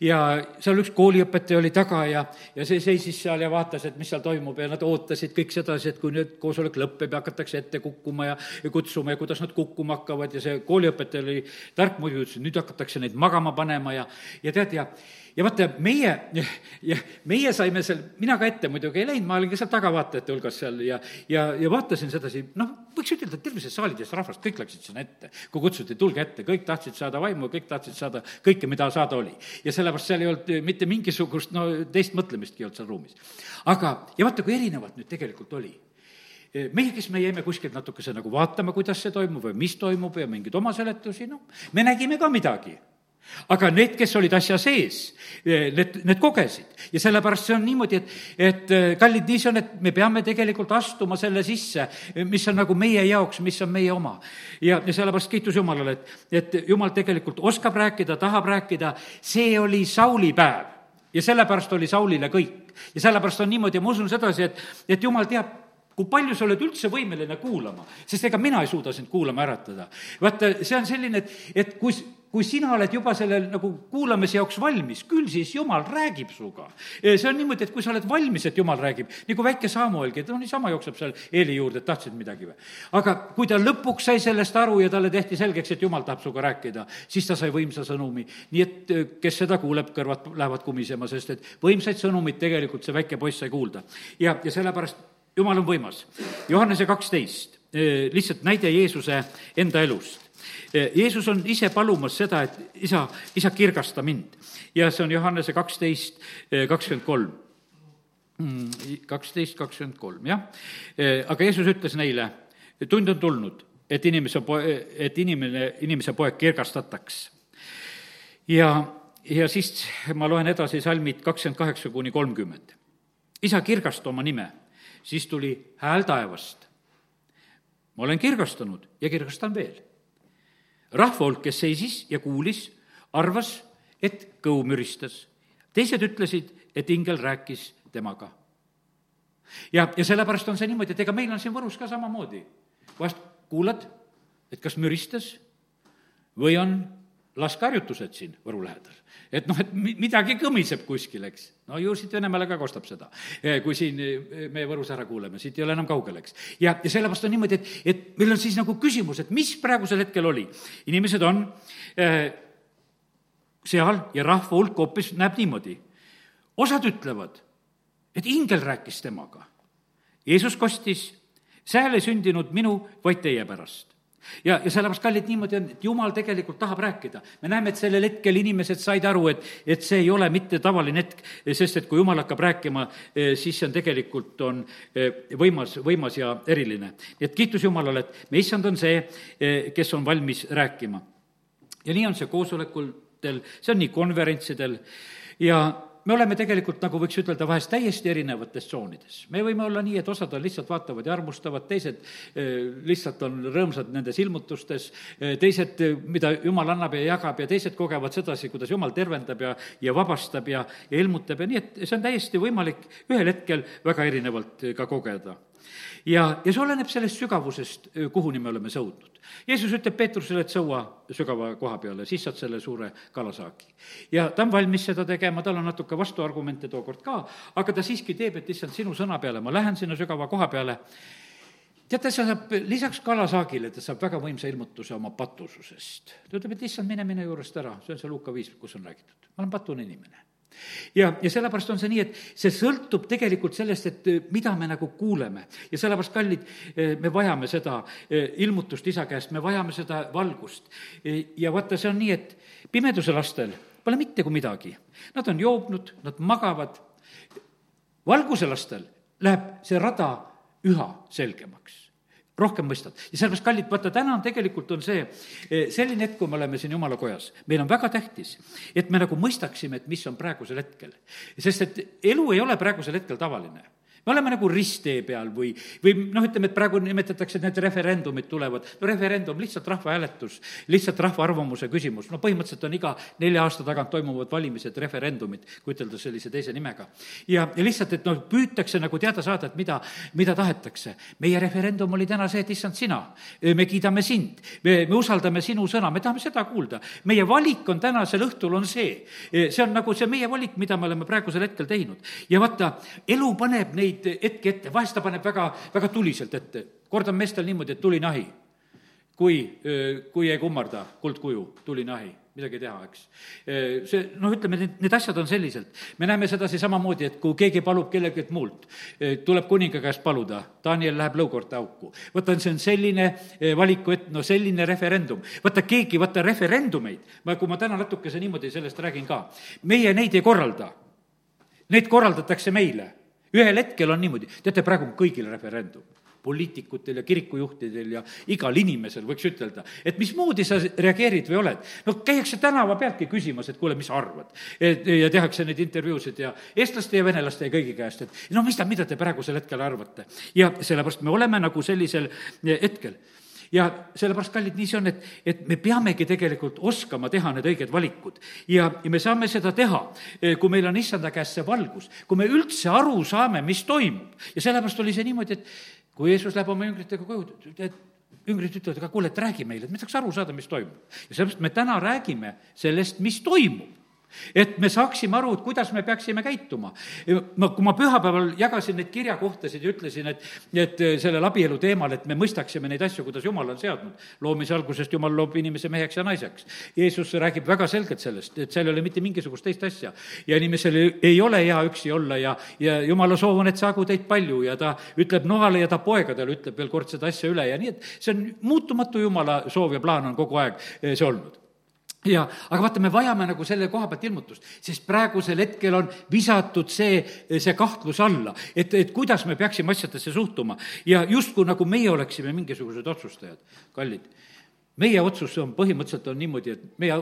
ja seal üks kooliõpetaja oli taga ja, ja see seisis seal ja vaatas, et mis seal toimub ja nad ootasid kõik sedasi, et kui nüüd koosolek lõpeb ja hakatakse ette kukkuma ja, ja kutsuma ja kuidas nad kukkuma hakkavad ja see kooliõpetaja oli tark muidugi, ütles, et nüüd hakatakse neid magama panema ja, ja tead, ja ja vaata, meie, meie saime seal, mina ka ette muidugi ei läinud, ma olin ka seal tagavaatajate hulgas seal ja, ja, ja vaatasin sedasi, noh, võiks ütelda, et terve see saalides rahvast, kõik läksid sinna ette. kui kutsuti, tulge ette, kõik tahtsid saada vaimu, kõik tahtsid saada kõike, mida saada oli. ja sellepärast seal ei olnud mitte mingisugust, no teist mõtlemistki ei olnud seal ruumis. aga, ja vaata, kui erinevalt nüüd tegelikult oli meie, kes me jäime kuskilt natukese nagu vaatama, kuidas see toimub või mis toimub ja mingeid oma seletusi, noh, me nägime ka midagi aga need, kes olid asja sees, eh, need, need kogesid. ja sellepärast see on niimoodi, et, et eh, kallid, nii see on, et me peame tegelikult astuma selle sisse, mis on nagu meie jaoks, mis on meie oma. ja, ja sellepärast kiitus Jumalale, et, et Jumal tegelikult oskab rääkida, tahab rääkida, see oli Sauli päev ja sellepärast oli Saulile kõik. ja sellepärast on niimoodi ja ma usun sedasi, et, et Jumal teab, kui palju sa oled üldse võimeline kuulama, sest ega mina ei suuda sind kuulama äratada. vaata, see on selline, et, et kui kui sina oled juba selle nagu kuulamise jaoks valmis, küll siis Jumal räägib sinuga. see on niimoodi, et kui sa oled valmis, et Jumal räägib, nagu väike Samuelgi, et no niisama jookseb seal Eeli juurde, et tahtsid midagi või. aga kui ta lõpuks sai sellest aru ja talle tehti selgeks, et Jumal tahab sinuga rääkida, siis ta sai võimsa sõnumi. nii et kes seda kuuleb, kõrvad lähevad kumisema, sest et võimsaid sõnumeid tegelikult see väike poiss sai kuulda. ja, ja sellepärast Jumal on võimas. Johannese kaksteist, lihtsalt näide Jeesuse enda elust Jeesus on ise palumas seda, et isa, isa, kirgasta mind. ja see on Johannese kaksteist, kakskümmend kolm. Mm, kaksteist, kakskümmend kolm, jah. aga Jeesus ütles neile, tund on tulnud, et inimese poe, et inimene, inimese poeg kirgastataks. ja, ja siis ma loen edasi salmid kakskümmend kaheksa kuni kolmkümmend. isa, kirgasta oma nime, siis tuli hääl taevast. ma olen kirgastanud ja kirgastan veel rahva hulk, kes seisis ja kuulis, arvas, et kõu müristas. teised ütlesid, et ingel rääkis temaga. ja, ja sellepärast on see niimoodi, et ega meil on siin Võrus ka samamoodi. vahest kuulad, et kas müristas või on laskeharjutused siin Võru lähedal. et noh, et midagi kõmiseb kuskil, eks. no ju siit Venemaale ka kostab seda, kui siin meie Võrus ära kuuleme, siit ei ole enam kaugel, eks. ja, ja sellepärast on niimoodi, et, et meil on siis nagu küsimus, et mis praegusel hetkel oli. inimesed on äh, seal ja rahva hulk hoopis näeb niimoodi. osad ütlevad, et ingel rääkis temaga. Jeesus kostis, sääl ei sündinud minu, vaid teie pärast ja, ja sellepärast, kallid, niimoodi on, et jumal tegelikult tahab rääkida. me näeme, et sellel hetkel inimesed said aru, et, et see ei ole mitte tavaline hetk, sest et kui jumal hakkab rääkima, eh, siis see on tegelikult, on eh, võimas, võimas ja eriline. nii et kiitus Jumalale, et me issand on see, eh, kes on valmis rääkima. ja nii on see koosolekutel, see on nii konverentsidel ja me oleme tegelikult, nagu võiks ütelda, vahest täiesti erinevates tsoonides. me võime olla nii, et osad on lihtsalt vaatavad ja armustavad, teised eh, lihtsalt on rõõmsad nendes ilmutustes, eh, teised, eh, mida jumal annab ja jagab ja teised kogevad sedasi, kuidas jumal tervendab ja, ja vabastab ja, ja ilmutab ja nii, et see on täiesti võimalik ühel hetkel väga erinevalt ka kogeda ja, ja see oleneb sellest sügavusest, kuhuni me oleme sõudnud. Jeesus ütleb Peetrusele, et sõua sügava koha peale, siis saad selle suure kalasaagi. ja ta on valmis seda tegema, tal on natuke vastuargumente tookord ka, aga ta siiski teeb, et issand, sinu sõna peale ma lähen sinna sügava koha peale teate, see saab lisaks kalasaagile, ta saab väga võimsa ilmutuse oma patususest. ta ütleb, et issand, mine minu juurest ära, see on see Luuka viis, kus on räägitud. ma olen patune inimene ja, ja sellepärast on see nii, et see sõltub tegelikult sellest, et äh, mida me nagu kuuleme. ja sellepärast, kallid, äh, me vajame seda äh, ilmutust isa käest, me vajame seda valgust. ja vaata, see on nii, et pimeduse lastel pole mitte kui midagi. Nad on joobnud, nad magavad. valguse lastel läheb see rada üha selgemaks rohkem mõistad. ja sellepärast, kallid, vaata, täna on tegelikult, on see eh, selline hetk, kui me oleme siin Jumala kojas, meil on väga tähtis, et me nagu mõistaksime, et mis on praegusel hetkel. sest et elu ei ole praegusel hetkel tavaline me oleme nagu risttee peal või, või noh, ütleme, et praegu nimetatakse, et need referendumid tulevad. no referendum, lihtsalt rahvahääletus, lihtsalt rahva arvamuse küsimus, no põhimõtteliselt on iga nelja aasta tagant toimuvad valimised, referendumid, kui ütelda sellise teise nimega. ja, ja lihtsalt, et noh, püütakse nagu teada saada, et mida, mida tahetakse. meie referendum oli täna see, et issand, sina, me kiidame sind, me, me usaldame sinu sõna, me tahame seda kuulda. meie valik on tänasel õhtul, on see, see on nagu see meie valik, mida me oleme praegusel hetkel teinud. ja vaata, elu paneb neid neid hetki ette, vahest ta paneb väga, väga tuliselt ette. kord on meestel niimoodi, et tulinahi. kui, kui ei kummarda kuldkuju, tulinahi, midagi teha, eks. see, noh, ütleme, need, need asjad on selliselt. me näeme sedasi samamoodi, et kui keegi palub kellelgi muult, tuleb kuninga käest paluda, Daniel läheb lõukorte auku. vaata, see on selline valiku, et no selline referendum. vaata, keegi, vaata, referendumeid, ma, kui ma täna natukese niimoodi sellest räägin ka, meie neid ei korralda. Neid korraldatakse meile ühel hetkel on niimoodi, teate, praegu on kõigil referendum poliitikutel ja kirikujuhtidel ja igal inimesel, võiks ütelda, et mismoodi sa reageerid või oled. no käiakse tänava pealtki küsimas, et kuule, mis sa arvad. et ja tehakse neid intervjuusid ja eestlaste ja venelaste ja kõigi käest, et no mis ta, mida te praegusel hetkel arvate. ja sellepärast me oleme nagu sellisel hetkel ja sellepärast, kallid, nii see on, et, et me peamegi tegelikult oskama teha need õiged valikud. ja, ja me saame seda teha, eh, kui meil on issanda käest see valgus, kui me üldse aru saame, mis toimub. ja sellepärast oli see niimoodi, et kui Jeesus läheb oma jüngritega koju, et üngrid ütlevad, aga kuule, et räägi meile, et me tahaks aru saada, mis toimub. ja sellepärast me täna räägime sellest, mis toimub et me saaksime aru, et kuidas me peaksime käituma. ma, kui ma pühapäeval jagasin neid kirjakohtasid ja ütlesin, et, et sellel abielu teemal, et me mõistaksime neid asju, kuidas Jumal on seadnud. loomise algusest Jumal loob inimese meheks ja naiseks. Jeesus räägib väga selgelt sellest, et seal ei ole mitte mingisugust teist asja. ja inimesel ei, ole hea üksi olla ja, ja Jumala soov on, et saagu teid palju ja ta ütleb noale ja ta poegadele ütleb veel kord seda asja üle ja nii, et see on muutumatu Jumala soov ja plaan on kogu aeg eh, see olnud ja, aga vaata, me vajame nagu selle koha pealt ilmutust, sest praegusel hetkel on visatud see, see kahtlus alla, et, et kuidas me peaksime asjadesse suhtuma ja justkui nagu meie oleksime mingisugused otsustajad. kallid, meie otsus on põhimõtteliselt on niimoodi, et meie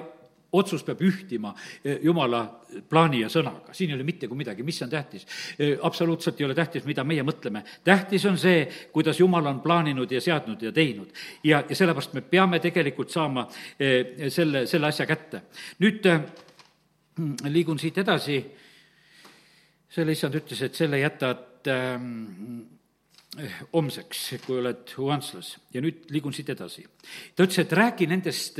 otsus peab ühtima eh, jumala plaani ja sõnaga, siin ei ole mitte kui midagi, mis on tähtis? Eh, absoluutselt ei ole tähtis, mida meie mõtleme. tähtis on see, kuidas jumal on plaaninud ja seadnud ja teinud. ja, ja sellepärast me peame tegelikult saama eh, selle, selle asja kätte. nüüd liigun siit edasi, selle issand ütles, et selle jätad ähm, homseks, kui oled Uanslas ja nüüd liigun siit edasi. ta ütles, et räägi nendest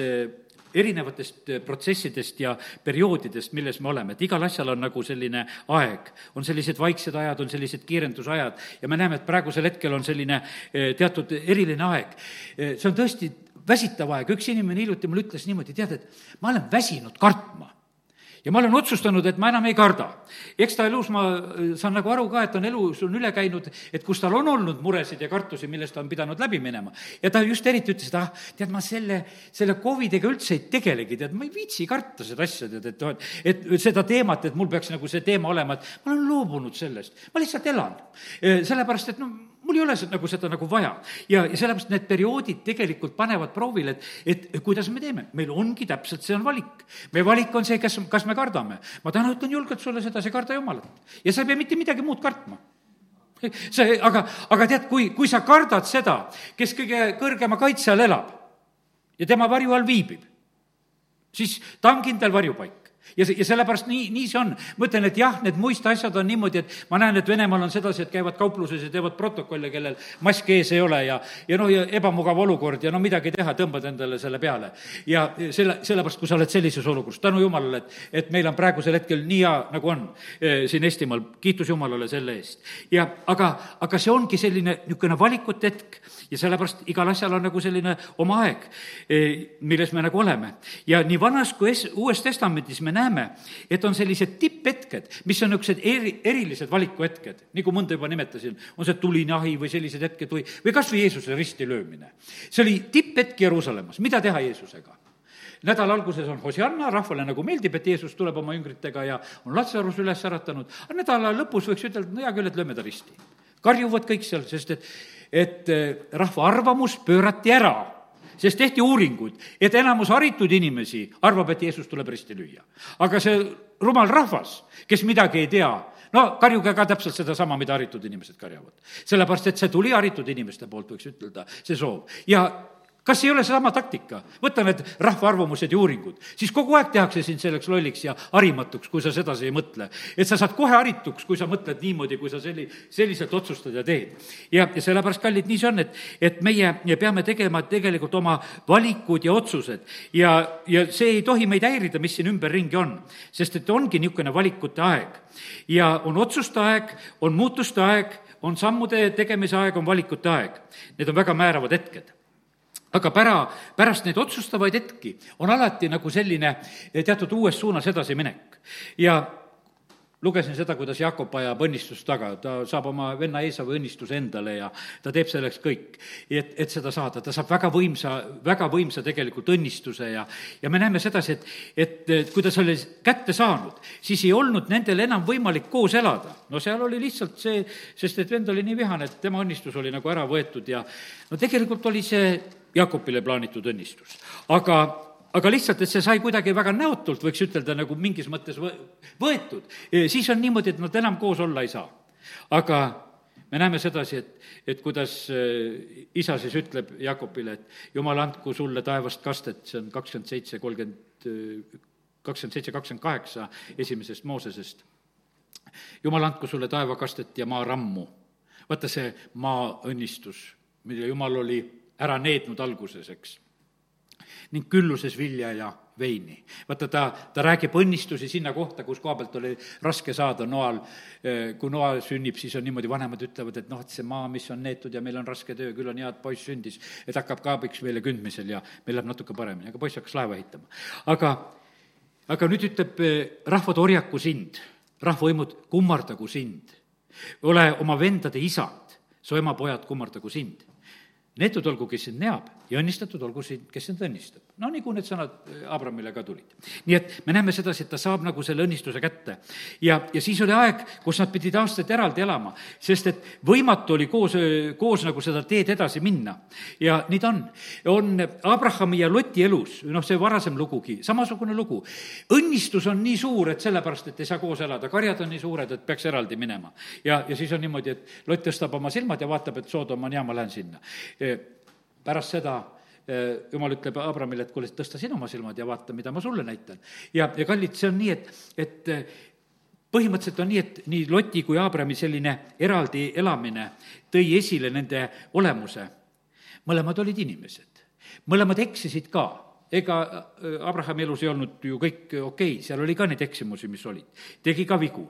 erinevatest äh, protsessidest ja perioodidest, milles me oleme, et igal asjal on nagu selline aeg. on sellised vaiksed ajad, on sellised kiirendusajad ja me näeme, et praegusel hetkel on selline äh, teatud eriline aeg. Äh, see on tõesti väsitav aeg, üks inimene hiljuti mulle ütles niimoodi, tead, et ma olen väsinud kartma ja ma olen otsustanud, et ma enam ei karda. eks ta elus, ma äh, saan nagu aru ka, et on elus on üle käinud, et kus tal on olnud muresid ja kartusi, millest ta on pidanud läbi minema. ja ta just eriti ütles, et ah, tead, ma selle, selle Covidiga üldse ei tegelegi, tead, ma ei viitsi karta seda asja, tead, et noh, et, et seda teemat, et mul peaks nagu see teema olema, et ma olen loobunud sellest, ma lihtsalt elan. Äh, sellepärast, et noh, mul ei ole seda, nagu seda nagu vaja. ja, ja sellepärast need perioodid tegelikult panevad proovile, et, et kuidas me teeme. meil ongi täpselt, see on valik. meie valik on see, kas, kas me kardame. ma täna ütlen julgelt sulle sedasi, karda Jumalat. ja sa ei pea mitte midagi muud kartma see, aga, aga tead, kui, kui sa kardad seda, kes kõige kõrgema kaitse all elab ja tema varju all viibib, siis ta on kindel varjupaik ja see, ja sellepärast nii, nii see on. ma ütlen, et jah, need muist asjad on niimoodi, et ma näen, et Venemaal on sedasi, et käivad kaupluses ja teevad protokolle, kellel maski ees ei ole ja, ja noh, ja ebamugav olukord ja no midagi teha, tõmbad endale selle peale. ja selle, sellepärast, kui sa oled sellises olukorras, tänu jumalale, et, et meil on praegusel hetkel nii hea, nagu on eh, siin Eestimaal, kiitus Jumalale selle eest. ja aga, aga see ongi selline niisugune valikute hetk ja sellepärast igal asjal on nagu selline oma aeg, eh, milles me nagu oleme. ja nii Vanas kui es-, Uues Testamendis me näeme, näeme, et on sellised tipphetked, mis on niisugused eri, erilised valikuhetked, nagu mõnda juba nimetasin, on see tuline ahi või sellised hetked või, või kas või Jeesuse risti löömine. see oli tipphetk Jeruusalemmas, mida teha Jeesusega? nädala alguses on Hosianna, rahvale nagu meeldib, et Jeesus tuleb oma jüngritega ja on Latsarus üles äratanud, aga nädala lõpus võiks ütelda, no hea küll, et lööme ta risti. karjuvad kõik seal, sest et, et eh, rahva arvamus pöörati ära sest tehti uuringuid, et enamus haritud inimesi arvab, et Jeesus tuleb risti lüüa. aga see rumal rahvas, kes midagi ei tea, no karjuge ka täpselt sedasama, mida haritud inimesed karjavad. sellepärast, et see tuli haritud inimeste poolt, võiks ütelda, see soov. ja kas ei ole seesama taktika? võta need rahva arvamused ja uuringud, siis kogu aeg tehakse sind selleks lolliks ja harimatuks, kui sa sedasi ei mõtle. et sa saad kohe harituks, kui sa mõtled niimoodi, kui sa selli-, selliselt otsustad ja teed. ja, ja sellepärast, kallid, nii see on, et, et meie peame tegema tegelikult oma valikud ja otsused ja, ja see ei tohi meid häirida, mis siin ümberringi on, sest et ongi niisugune valikute aeg. ja on otsuste aeg, on muutuste aeg, on sammude tegemise aeg, on valikute aeg. Need on väga määravad hetked aga pära, pärast neid otsustavaid hetki on alati nagu selline teatud uues suunas edasiminek. ja lugesin seda, kuidas Jakob ajab õnnistust taga, ta saab oma venna Eesavi õnnistuse endale ja ta teeb selleks kõik, et, et seda saada, ta saab väga võimsa, väga võimsa tegelikult õnnistuse ja ja me näeme sedasi, et, et, et kui ta selle kätte saanud, siis ei olnud nendel enam võimalik koos elada. no seal oli lihtsalt see, sest et vend oli nii vihane, et tema õnnistus oli nagu ära võetud ja no tegelikult oli see Jakobile plaanitud õnnistus. aga, aga lihtsalt, et see sai kuidagi väga näotult, võiks ütelda, nagu mingis mõttes võetud, siis on niimoodi, et nad enam koos olla ei saa. aga me näeme sedasi, et, et kuidas äh, isa siis ütleb Jakobile, et jumal, andku sulle taevast kastet, see on kakskümmend seitse, kolmkümmend, äh, kakskümmend seitse, kakskümmend kaheksa esimesest Moosesest. jumal, andku sulle taevakastet ja maarammu. vaata see maaõnnistus, mille jumal oli ära neednud alguses, eks. ning külluses vilja ja veini. vaata, ta, ta räägib õnnistusi sinna kohta, kus koha pealt oli raske saada noal, kui noa sünnib, siis on niimoodi, vanemad ütlevad, et noh, et see maa, mis on neetud ja meil on raske töö, küll on hea, et poiss sündis, et hakkab ka abiks meile kündmisel ja meil läheb natuke paremini, aga poiss hakkas laeva ehitama. aga, aga nüüd ütleb eh, rahvad, orjaku sind, rahvavõimud, kummardagu sind. ole oma vendade isad, su ema pojad, kummardagu sind neetud olgu, kes sind neab ja õnnistatud olgu sind, kes sind õnnistab. no nagu need sõnad Abramile ka tulid. nii et me näeme sedasi, et ta saab nagu selle õnnistuse kätte. ja, ja siis oli aeg, kus nad pidid aastaid eraldi elama, sest et võimatu oli koos, koos nagu seda teed edasi minna. ja nii ta on. on Abrahami ja Loti elus, noh, see varasem lugugi, samasugune lugu. õnnistus on nii suur, et sellepärast, et ei saa koos elada, karjad on nii suured, et peaks eraldi minema. ja, ja siis on niimoodi, et Lott tõstab oma silmad ja vaatab, et Soodom on hea, ma lähen sinna pärast seda jumal ütleb Abramile, et kuule, tõsta sina oma silmad ja vaata, mida ma sulle näitan. ja, ja kallid, see on nii, et, et põhimõtteliselt on nii, et nii Loti kui Abrami selline eraldi elamine tõi esile nende olemuse. mõlemad olid inimesed, mõlemad eksisid ka ega Abrahami elus ei olnud ju kõik okei okay,, seal oli ka neid eksimusi, mis olid, tegi ka vigu.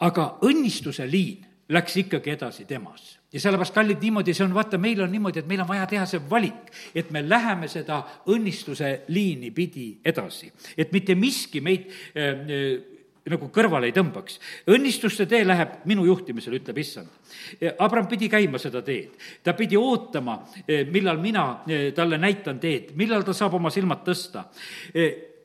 aga õnnistuse liin läks ikkagi edasi temas ja sellepärast, kallid, niimoodi see on, vaata, meil on niimoodi, et meil on vaja teha see valik, et me läheme seda õnnistuse liini pidi edasi. et mitte miski meid äh, äh, nagu kõrvale ei tõmbaks. õnnistuste tee läheb minu juhtimisel, ütleb issand. Abram pidi käima seda teed, ta pidi ootama, äh, millal mina äh, talle näitan teed, millal ta saab oma silmad tõsta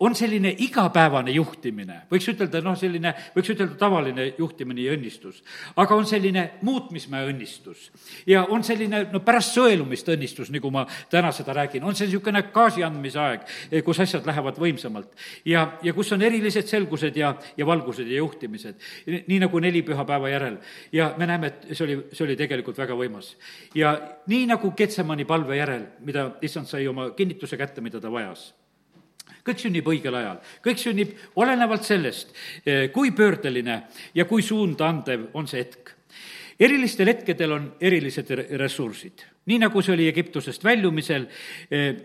on selline igapäevane juhtimine, võiks ütelda, noh, selline, võiks ütelda tavaline juhtimine ja õnnistus. aga on selline muutmismäe õnnistus ja on selline, no pärast sõelumist õnnistus, nagu ma täna seda räägin, on see niisugune gaasi andmise aeg, kus asjad lähevad võimsamalt. ja, ja kus on erilised selgused ja, ja valgused ja juhtimised, nii nagu neli pühapäeva järel. ja me näeme, et see oli, see oli tegelikult väga võimas. ja nii nagu Ketsemani palve järel, mida issand sai oma kinnituse kätte, mida ta vajas kõik sünnib õigel ajal, kõik sünnib olenevalt sellest, eh, kui pöördeline ja kui suunda andev on see hetk. erilistel hetkedel on erilised ressursid, nii nagu see oli Egiptusest väljumisel, eh,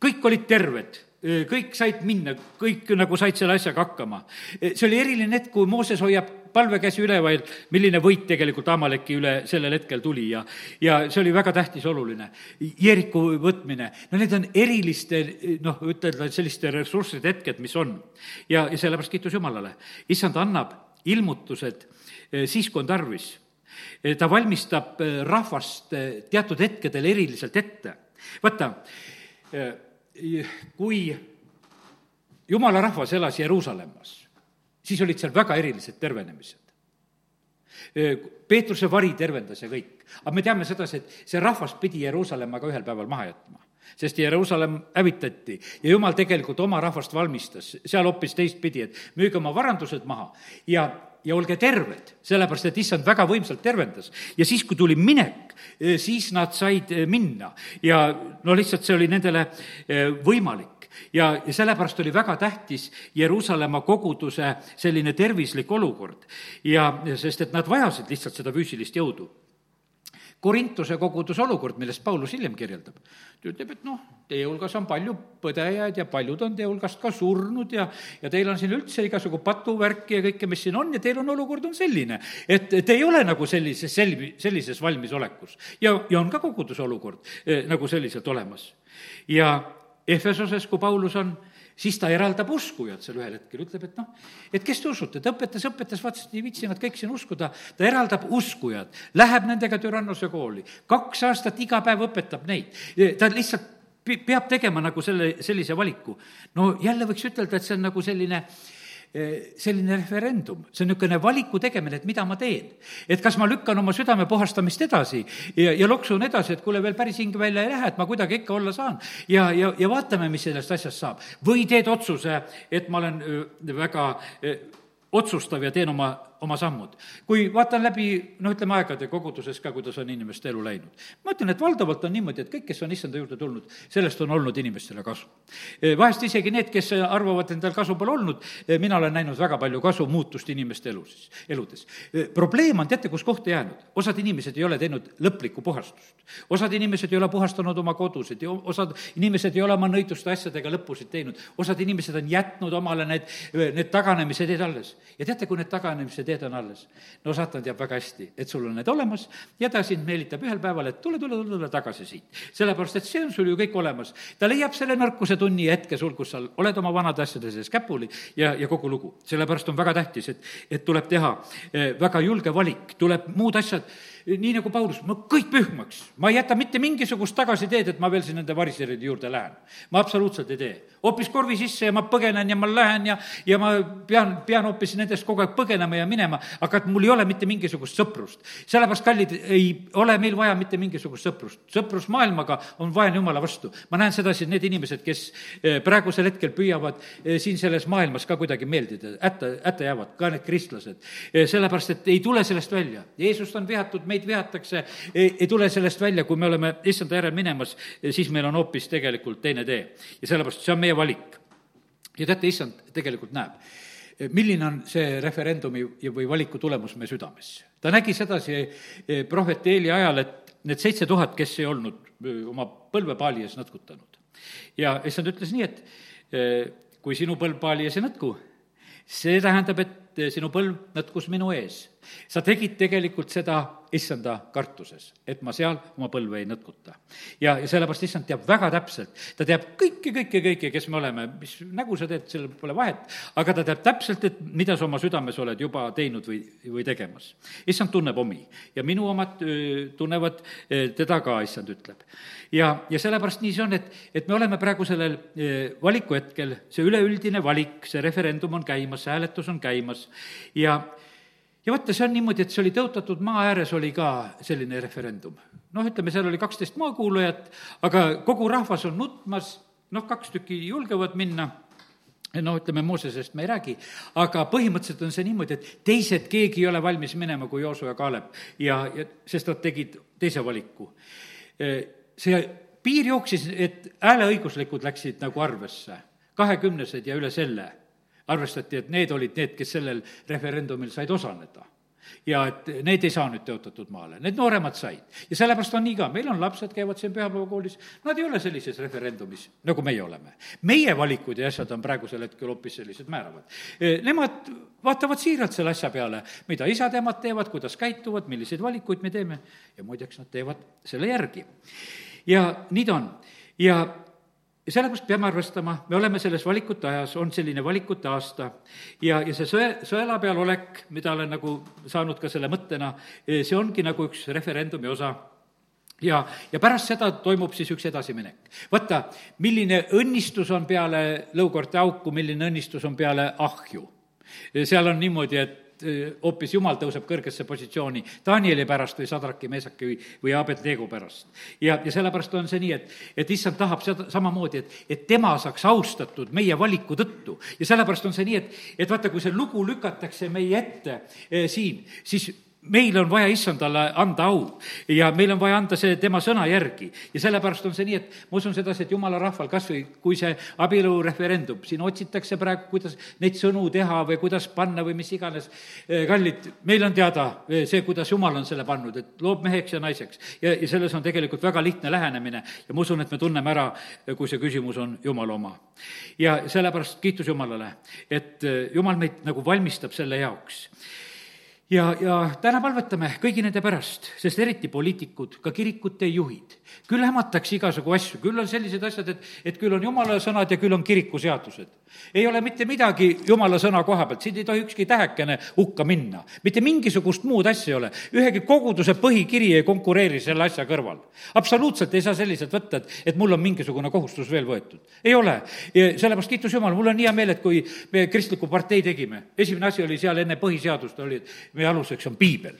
kõik olid terved kõik said minna, kõik nagu said selle asjaga hakkama. see oli eriline hetk, kui Mooses hoiab palvekäsi üleval, milline võit tegelikult Amaleki üle sellel hetkel tuli ja, ja see oli väga tähtis, oluline. Jeeriku võtmine, no need on eriliste, noh, ütelda, selliste ressursside hetked, mis on. ja, ja sellepärast kiitus Jumalale. issand annab ilmutused siis, kui on tarvis. Ta valmistab rahvast teatud hetkedel eriliselt ette. vaata, kui jumala rahvas elas Jeruusalemmas, siis olid seal väga erilised tervenemised. Peetruse vari tervendas ja kõik. aga me teame sedasi, et see rahvas pidi Jeruusalemma ka ühel päeval maha jätma sest Jeruusalemm hävitati ja jumal tegelikult oma rahvast valmistas seal hoopis teistpidi, et müüge oma varandused maha ja, ja olge terved, sellepärast et issand väga võimsalt tervendas. ja siis, kui tuli minek, siis nad said minna ja no lihtsalt see oli nendele võimalik ja, ja sellepärast oli väga tähtis Jeruusalemma koguduse selline tervislik olukord. ja, sest et nad vajasid lihtsalt seda füüsilist jõudu. Korintuse koguduse olukord, millest Paulus hiljem kirjeldab, ta ütleb, et noh, teie hulgas on palju põdejaid ja paljud on teie hulgast ka surnud ja, ja teil on siin üldse igasugu patuvärki ja kõike, mis siin on ja teil on, olukord on selline, et te ei ole nagu sellises, selvi-, sellises valmisolekus. ja, ja on ka koguduse olukord eh, nagu selliselt olemas. ja Efesoses, kui Paulus on, siis ta eraldab uskujad seal ühel hetkel, ütleb, et noh, et kes te usute, ta õpetas, õpetas, vaatas, et ei viitsi nad kõik siin uskuda, ta eraldab uskujad, läheb nendega Türannose kooli, kaks aastat iga päev õpetab neid, ta lihtsalt peab tegema nagu selle, sellise valiku. no jälle võiks ütelda, et see on nagu selline äh, selline referendum, see on niisugune valiku tegemine, et mida ma teen. et kas ma lükkan oma südame puhastamist edasi ja, ja loksun edasi, et kuule, veel päris hing välja ei lähe, et ma kuidagi ikka olla saan. ja, ja, ja vaatame, mis sellest asjast saab. või teed otsuse, et ma olen väga otsustav ja teen oma oma sammud. kui vaatan läbi, noh, ütleme aegade koguduses ka, kuidas on inimeste elu läinud. ma ütlen, et valdavalt on niimoodi, et kõik, kes on issanda juurde tulnud, sellest on olnud inimestele kasu. E, vahest isegi need, kes arvavad, endal kasu pole olnud, e, mina olen näinud väga palju kasu, muutust inimeste elus, eludes. E, probleem on, teate, kus kohta jäänud? osad inimesed ei ole teinud lõplikku puhastust. osad inimesed ei ole puhastanud oma kodusid ja osad inimesed ei ole oma nõiduste asjadega lõpusid teinud. osad inimesed on jätnud omale need, need taganemised alles. ja teate, kui need taganemised teed on alles. no saatan teab väga hästi, et sul on need olemas ja ta sind meelitab ühel päeval, et tule, tule, tule tagasi siit. sellepärast, et see on sul ju kõik olemas. ta leiab selle nõrkuse tunni hetke sul, kus sa oled oma vanade asjade sees käpuli ja, ja kogu lugu. sellepärast on väga tähtis, et, et tuleb teha eh, väga julge valik, tuleb muud asjad nii nagu Paulus, ma kõik pühmaks, ma ei jäta mitte mingisugust tagasiteed, et ma veel siin nende variseride juurde lähen. ma absoluutselt ei tee. hoopis korvi sisse ja ma põgenen ja ma lähen ja, ja ma pean, pean hoopis nendest kogu aeg põgenema ja minema, aga et mul ei ole mitte mingisugust sõprust. sellepärast, kallid, ei ole meil vaja mitte mingisugust sõprust. sõprus maailmaga on vaen jumala vastu. ma näen sedasi, et need inimesed, kes eh, praegusel hetkel püüavad eh, siin selles maailmas ka kuidagi meeldida, hätta, hätta jäävad, ka need kristlased. Eh, sellepärast, et ei tule sellest välja. Jeesust on vihatud, meid vihatakse, ei tule sellest välja, kui me oleme issanda järel minemas, siis meil on hoopis tegelikult teine tee. ja sellepärast see on meie valik. ja teate, issand tegelikult näeb milline on see referendumi või valiku tulemus meie südames. ta nägi sedasi eh, prohvet Eeli ajal, et need seitse tuhat, kes ei olnud eh, oma põlve paali ees nõtkutanud. ja issand ütles nii, et eh, kui sinu põlv paali ees ei nõtku, see tähendab, et sinu põlv nõtkus minu ees. Sa tegid tegelikult seda issanda kartuses, et ma seal oma põlve ei nõtkuta. ja, ja sellepärast issand teab väga täpselt, ta teab kõike, kõike, kõike, kes me oleme, mis nägu sa teed, sellel pole vahet, aga ta teab täpselt, et mida sa oma südames oled juba teinud või, või tegemas. issand tunneb omi ja minu omad tunnevad teda ka, issand ütleb. ja, ja sellepärast nii see on, et, et me oleme praegu sellel valikuhetkel, see üleüldine valik, see referendum on käimas, see hääletus on käimas ja ja vaata, see on niimoodi, et see oli tõotatud maa ääres, oli ka selline referendum. noh, ütleme, seal oli kaksteist maakuulujat, aga kogu rahvas on nutmas, noh, kaks tükki julgevad minna. No ütleme, Moosesest me ei räägi, aga põhimõtteliselt on see niimoodi, et teised, keegi ei ole valmis minema kui Jooso ja Kaalep. Ja, ja sest nad tegid teise valiku. see piir jooksis, et hääleõiguslikud läksid nagu arvesse, kahekümnesed ja üle selle arvestati, et need olid need, kes sellel referendumil said osaleda ja et need ei saa nüüd tõotatud maale, need nooremad said. ja sellepärast on nii ka, meil on lapsed, käivad siin pühapäevakoolis, nad ei ole sellises referendumis, nagu meie oleme. meie valikud ja asjad on praegusel hetkel hoopis sellised määravad. E, nemad vaatavad siiralt selle asja peale, mida isad-emad teevad, kuidas käituvad, milliseid valikuid me teeme ja muideks nad teevad selle järgi. ja nii ta on. ja ja sellepärast peame arvestama, me oleme selles valikute ajas, on selline valikute aasta ja, ja see sõe, sõela peal olek, mida olen nagu saanud ka selle mõttena, eh, see ongi nagu üks referendumi osa ja, ja pärast seda toimub siis üks edasiminek. vaata, milline õnnistus on peale lõukorte auku, milline õnnistus on peale ahju. seal on niimoodi, et Eh, hoopis Jumal tõuseb kõrgesse positsiooni Danieli pärast või Sadraki, Meesaki või, või Abednego pärast. ja, ja sellepärast on see nii, et, et issand tahab seda samamoodi, et, et tema saaks austatud meie valiku tõttu. ja sellepärast on see nii, et, et vaata, kui see lugu lükatakse meie ette eh, siin, siis meil on vaja issandale anda au ja meil on vaja anda see tema sõna järgi. ja sellepärast on see nii, et ma usun sedasi, et jumala rahval kas või kui see abielureferendum, siin otsitakse praegu, kuidas neid sõnu teha või kuidas panna või mis iganes. Eh, kallid, meil on teada eh, see, kuidas jumal on selle pannud, et loob meheks ja naiseks. ja, ja selles on tegelikult väga lihtne lähenemine ja ma usun, et me tunneme ära, eh, kui see küsimus on jumala oma. ja sellepärast kiitus Jumalale, et jumal meid nagu valmistab selle jaoks ja, ja täna palvetame kõigi nende pärast, sest eriti poliitikud, ka kirikute juhid, küll hämatakse igasugu asju, küll on sellised asjad, et, et küll on jumala sõnad ja küll on kirikuseadused. ei ole mitte midagi jumala sõna koha pealt, siin ei tohi ükski tähekene hukka minna. mitte mingisugust muud asja ei ole, ühegi koguduse põhikiri ei konkureeri selle asja kõrval. absoluutselt ei saa selliselt võtta, et, et mul on mingisugune kohustus veel võetud. ei ole. sellepärast kiitus Jumal, mul on hea meel, et kui me kristliku partei tegime, esimene asi oli seal enne põhiseadust oli, et meie aluseks on piibel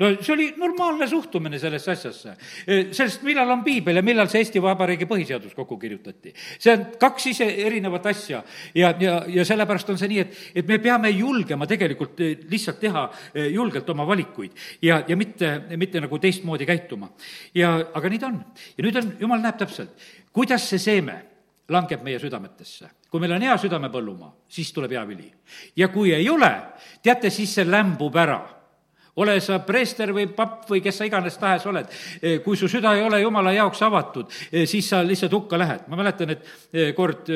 no see oli normaalne suhtumine sellesse asjasse. E, sellest, millal on piibel ja millal see Eesti Vabariigi põhiseadus kokku kirjutati. see on kaks ise erinevat asja ja, ja, ja sellepärast on see nii, et, et me peame julgema tegelikult e, lihtsalt teha e, julgelt oma valikuid ja, ja mitte, mitte nagu teistmoodi käituma. ja, aga nii ta on. ja nüüd on, jumal näeb täpselt, kuidas see seeme langeb meie südametesse. kui meil on hea südamepõllumaa, siis tuleb hea vili. ja kui ei ole, teate, siis see lämbub ära ole sa preester või papp või kes sa iganes tahes oled, eh, kui su süda ei ole jumala jaoks avatud, eh, siis sa lihtsalt hukka lähed. ma mäletan, et eh, kord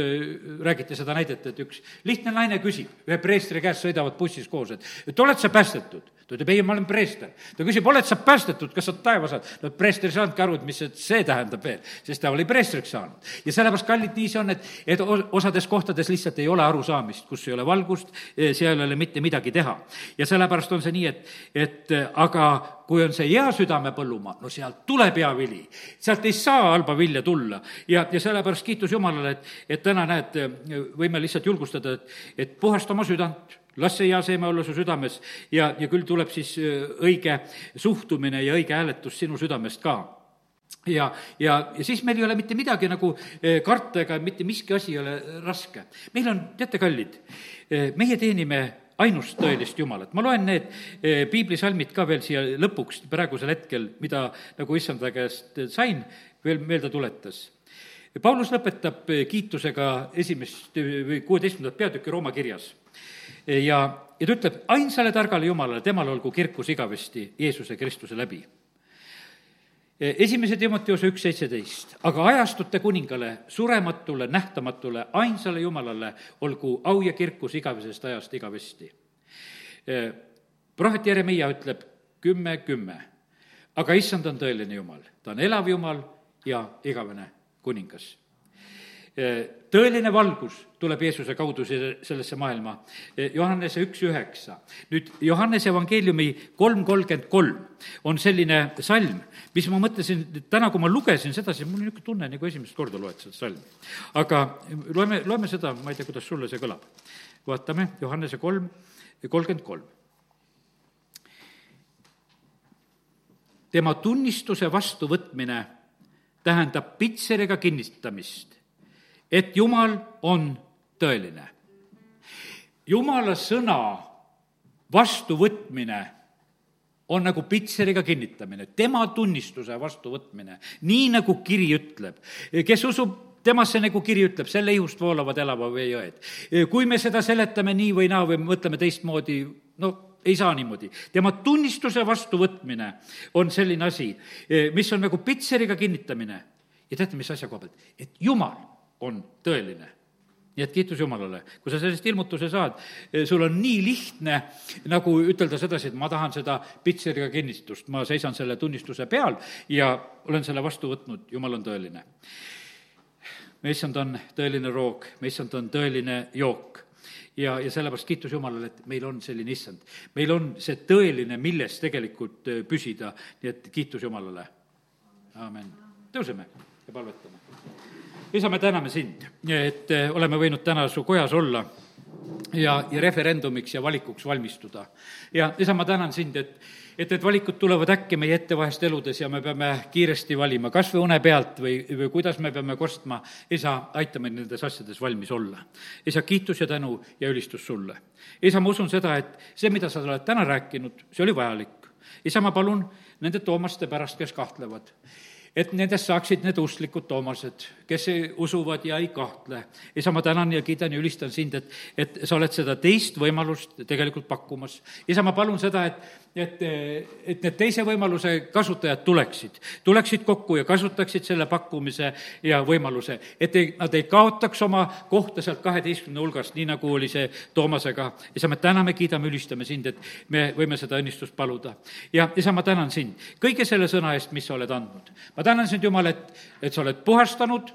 räägiti seda näidet, et üks lihtne naine küsib ühe preestri käest, sõidavad bussis koos, et, et oled sa päästetud? Ta ütleb, ei, ma olen preester. ta küsib, oled sa päästetud, kas sa taeva saad? no preester ei saanudki aru, et mis see tähendab veel, sest ta oli preestriks saanud. ja sellepärast, kallid, nii see on, et, et osades kohtades lihtsalt ei ole arusaamist, kus ei ole valgust, seal ei ole mitte midagi teha. ja sellepärast on see nii, et, et aga kui on see hea südame põllumaa, no sealt tuleb hea vili. sealt ei saa halba vilja tulla ja, ja sellepärast kiitus Jumalale, et, et täna näed, võime lihtsalt julgustada, et, et puhasta oma südant las see hea seeme olla su südames ja, ja küll tuleb siis õige suhtumine ja õige hääletus sinu südamest ka ja, ja, ja siis meil ei ole mitte midagi nagu karta ega mitte miski asi ei ole raske. meil on, teate, kallid, meie teenime ainust tõelist Jumalat. ma loen need piiblisalmid ka veel siia lõpuks praegusel hetkel, mida nagu issanda käest sain, veel meelde tuletas. Paulus lõpetab kiitusega esimest või kuueteistkümnendat peatükki Rooma kirjas. Ja, ja ta ütleb, ainsale targale Jumalale, temale olgu kirkus igavesti Jeesuse Kristuse läbi. Esimese Timoteose üks seitseteist, aga ajastute kuningale, surematule, nähtamatule, ainsale Jumalale olgu au ja kirkus igavesest ajast igavesti. prohvet Jeremiah ütleb kümme, kümme, aga issand on tõeline Jumal, ta on elav Jumal ja igavene kuningas tõeline valgus tuleb Jeesuse kaudu sellesse maailma. Johannese üks üheksa. nüüd Johannese evangeeliumi kolm kolmkümmend kolm on selline salm, mis ma mõtlesin, täna, kui ma lugesin seda, siis mul oli niisugune tunne, nagu esimest korda loed seda salmi. aga loeme, loeme seda, ma ei tea, kuidas sulle see kõlab. vaatame, Johannese kolm, kolmkümmend kolm. tema tunnistuse vastuvõtmine tähendab pitseriga kinnitamist et Jumal on tõeline. Jumala sõna vastuvõtmine on nagu pitseriga kinnitamine, tema tunnistuse vastuvõtmine, nii nagu kiri ütleb. kes usub temasse, nagu kiri ütleb, selle ihust voolavad elava vee jõed. kui me seda seletame nii või naa või mõtleme teistmoodi, no ei saa niimoodi. tema tunnistuse vastuvõtmine on selline asi, mis on nagu pitseriga kinnitamine. ja teate, mis asja koha pealt? et Jumal on tõeline nii et kiitus Jumalale, kui sa sellest ilmutuse saad, sul on nii lihtne nagu ütelda sedasi, et ma tahan seda pitseriga kinnistust, ma seisan selle tunnistuse peal ja olen selle vastu võtnud, Jumal on tõeline. me issand on tõeline roog, me issand on tõeline jook ja, ja sellepärast kiitus Jumalale, et meil on selline issand. meil on see tõeline, milles tegelikult püsida, nii et kiitus Jumalale. amin. tõuseme ja palvetame isa, me täname sind, et eh, oleme võinud täna su kojas olla ja, ja referendumiks ja valikuks valmistuda. ja isa, ma tänan sind, et, et need valikud tulevad äkki meie ette vahest eludes ja me peame kiiresti valima, kas või une pealt või, või kuidas me peame kostma. isa, aita meid nendes asjades valmis olla. isa, kiitus ja tänu ja ülistus sulle. isa, ma usun seda, et see, mida sa oled täna rääkinud, see oli vajalik. isa, ma palun nende toomaste pärast, kes kahtlevad et nendest saaksid need usklikud toomased, kes usuvad ja ei kahtle. isa, ma tänan ja kiidan ja ülistan sind, et, et sa oled seda teist võimalust tegelikult pakkumas. isa, ma palun seda, et, et, et need teise võimaluse kasutajad tuleksid, tuleksid kokku ja kasutaksid selle pakkumise ja võimaluse, et ei, nad ei kaotaks oma kohta sealt kaheteistkümne hulgast, nii nagu oli see Toomasega. isa, me täname, kiidame, ülistame sind, et me võime seda õnnistust paluda. ja isa, ma tänan sind kõige selle sõna eest, mis sa oled andnud. ma tänan sind, Jumal, et, et sa oled puhastanud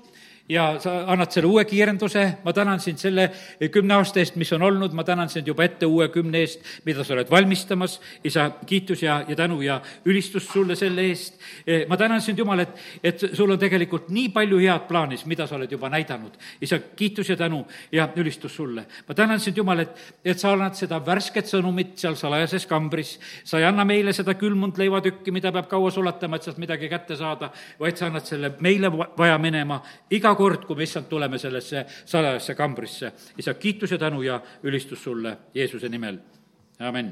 ja sa annad selle uue kiirenduse, ma tänan sind selle kümne aasta eest, mis on olnud, ma tänan sind juba ette uue kümne eest, mida sa oled valmistamas, isa, kiitus ja, ja tänu ja ülistus sulle selle eest. E, ma tänan sind, Jumal, et, et sul on tegelikult nii palju head plaanis, mida sa oled juba näidanud. isa, kiitus ja tänu ja ülistus sulle. ma tänan sind, Jumal, et, et sa annad seda värsket sõnumit seal salajases kambris, sa ei anna meile seda külmunud leivatükki, mida peab kaua sulatama, et sealt midagi kätte saada, vaid sa annad selle meile vaja minema iga kord, kui me issand tuleme sellesse salajasse kambrisse. isa, kiitus ja tänu ja ülistus sulle Jeesuse nimel, amin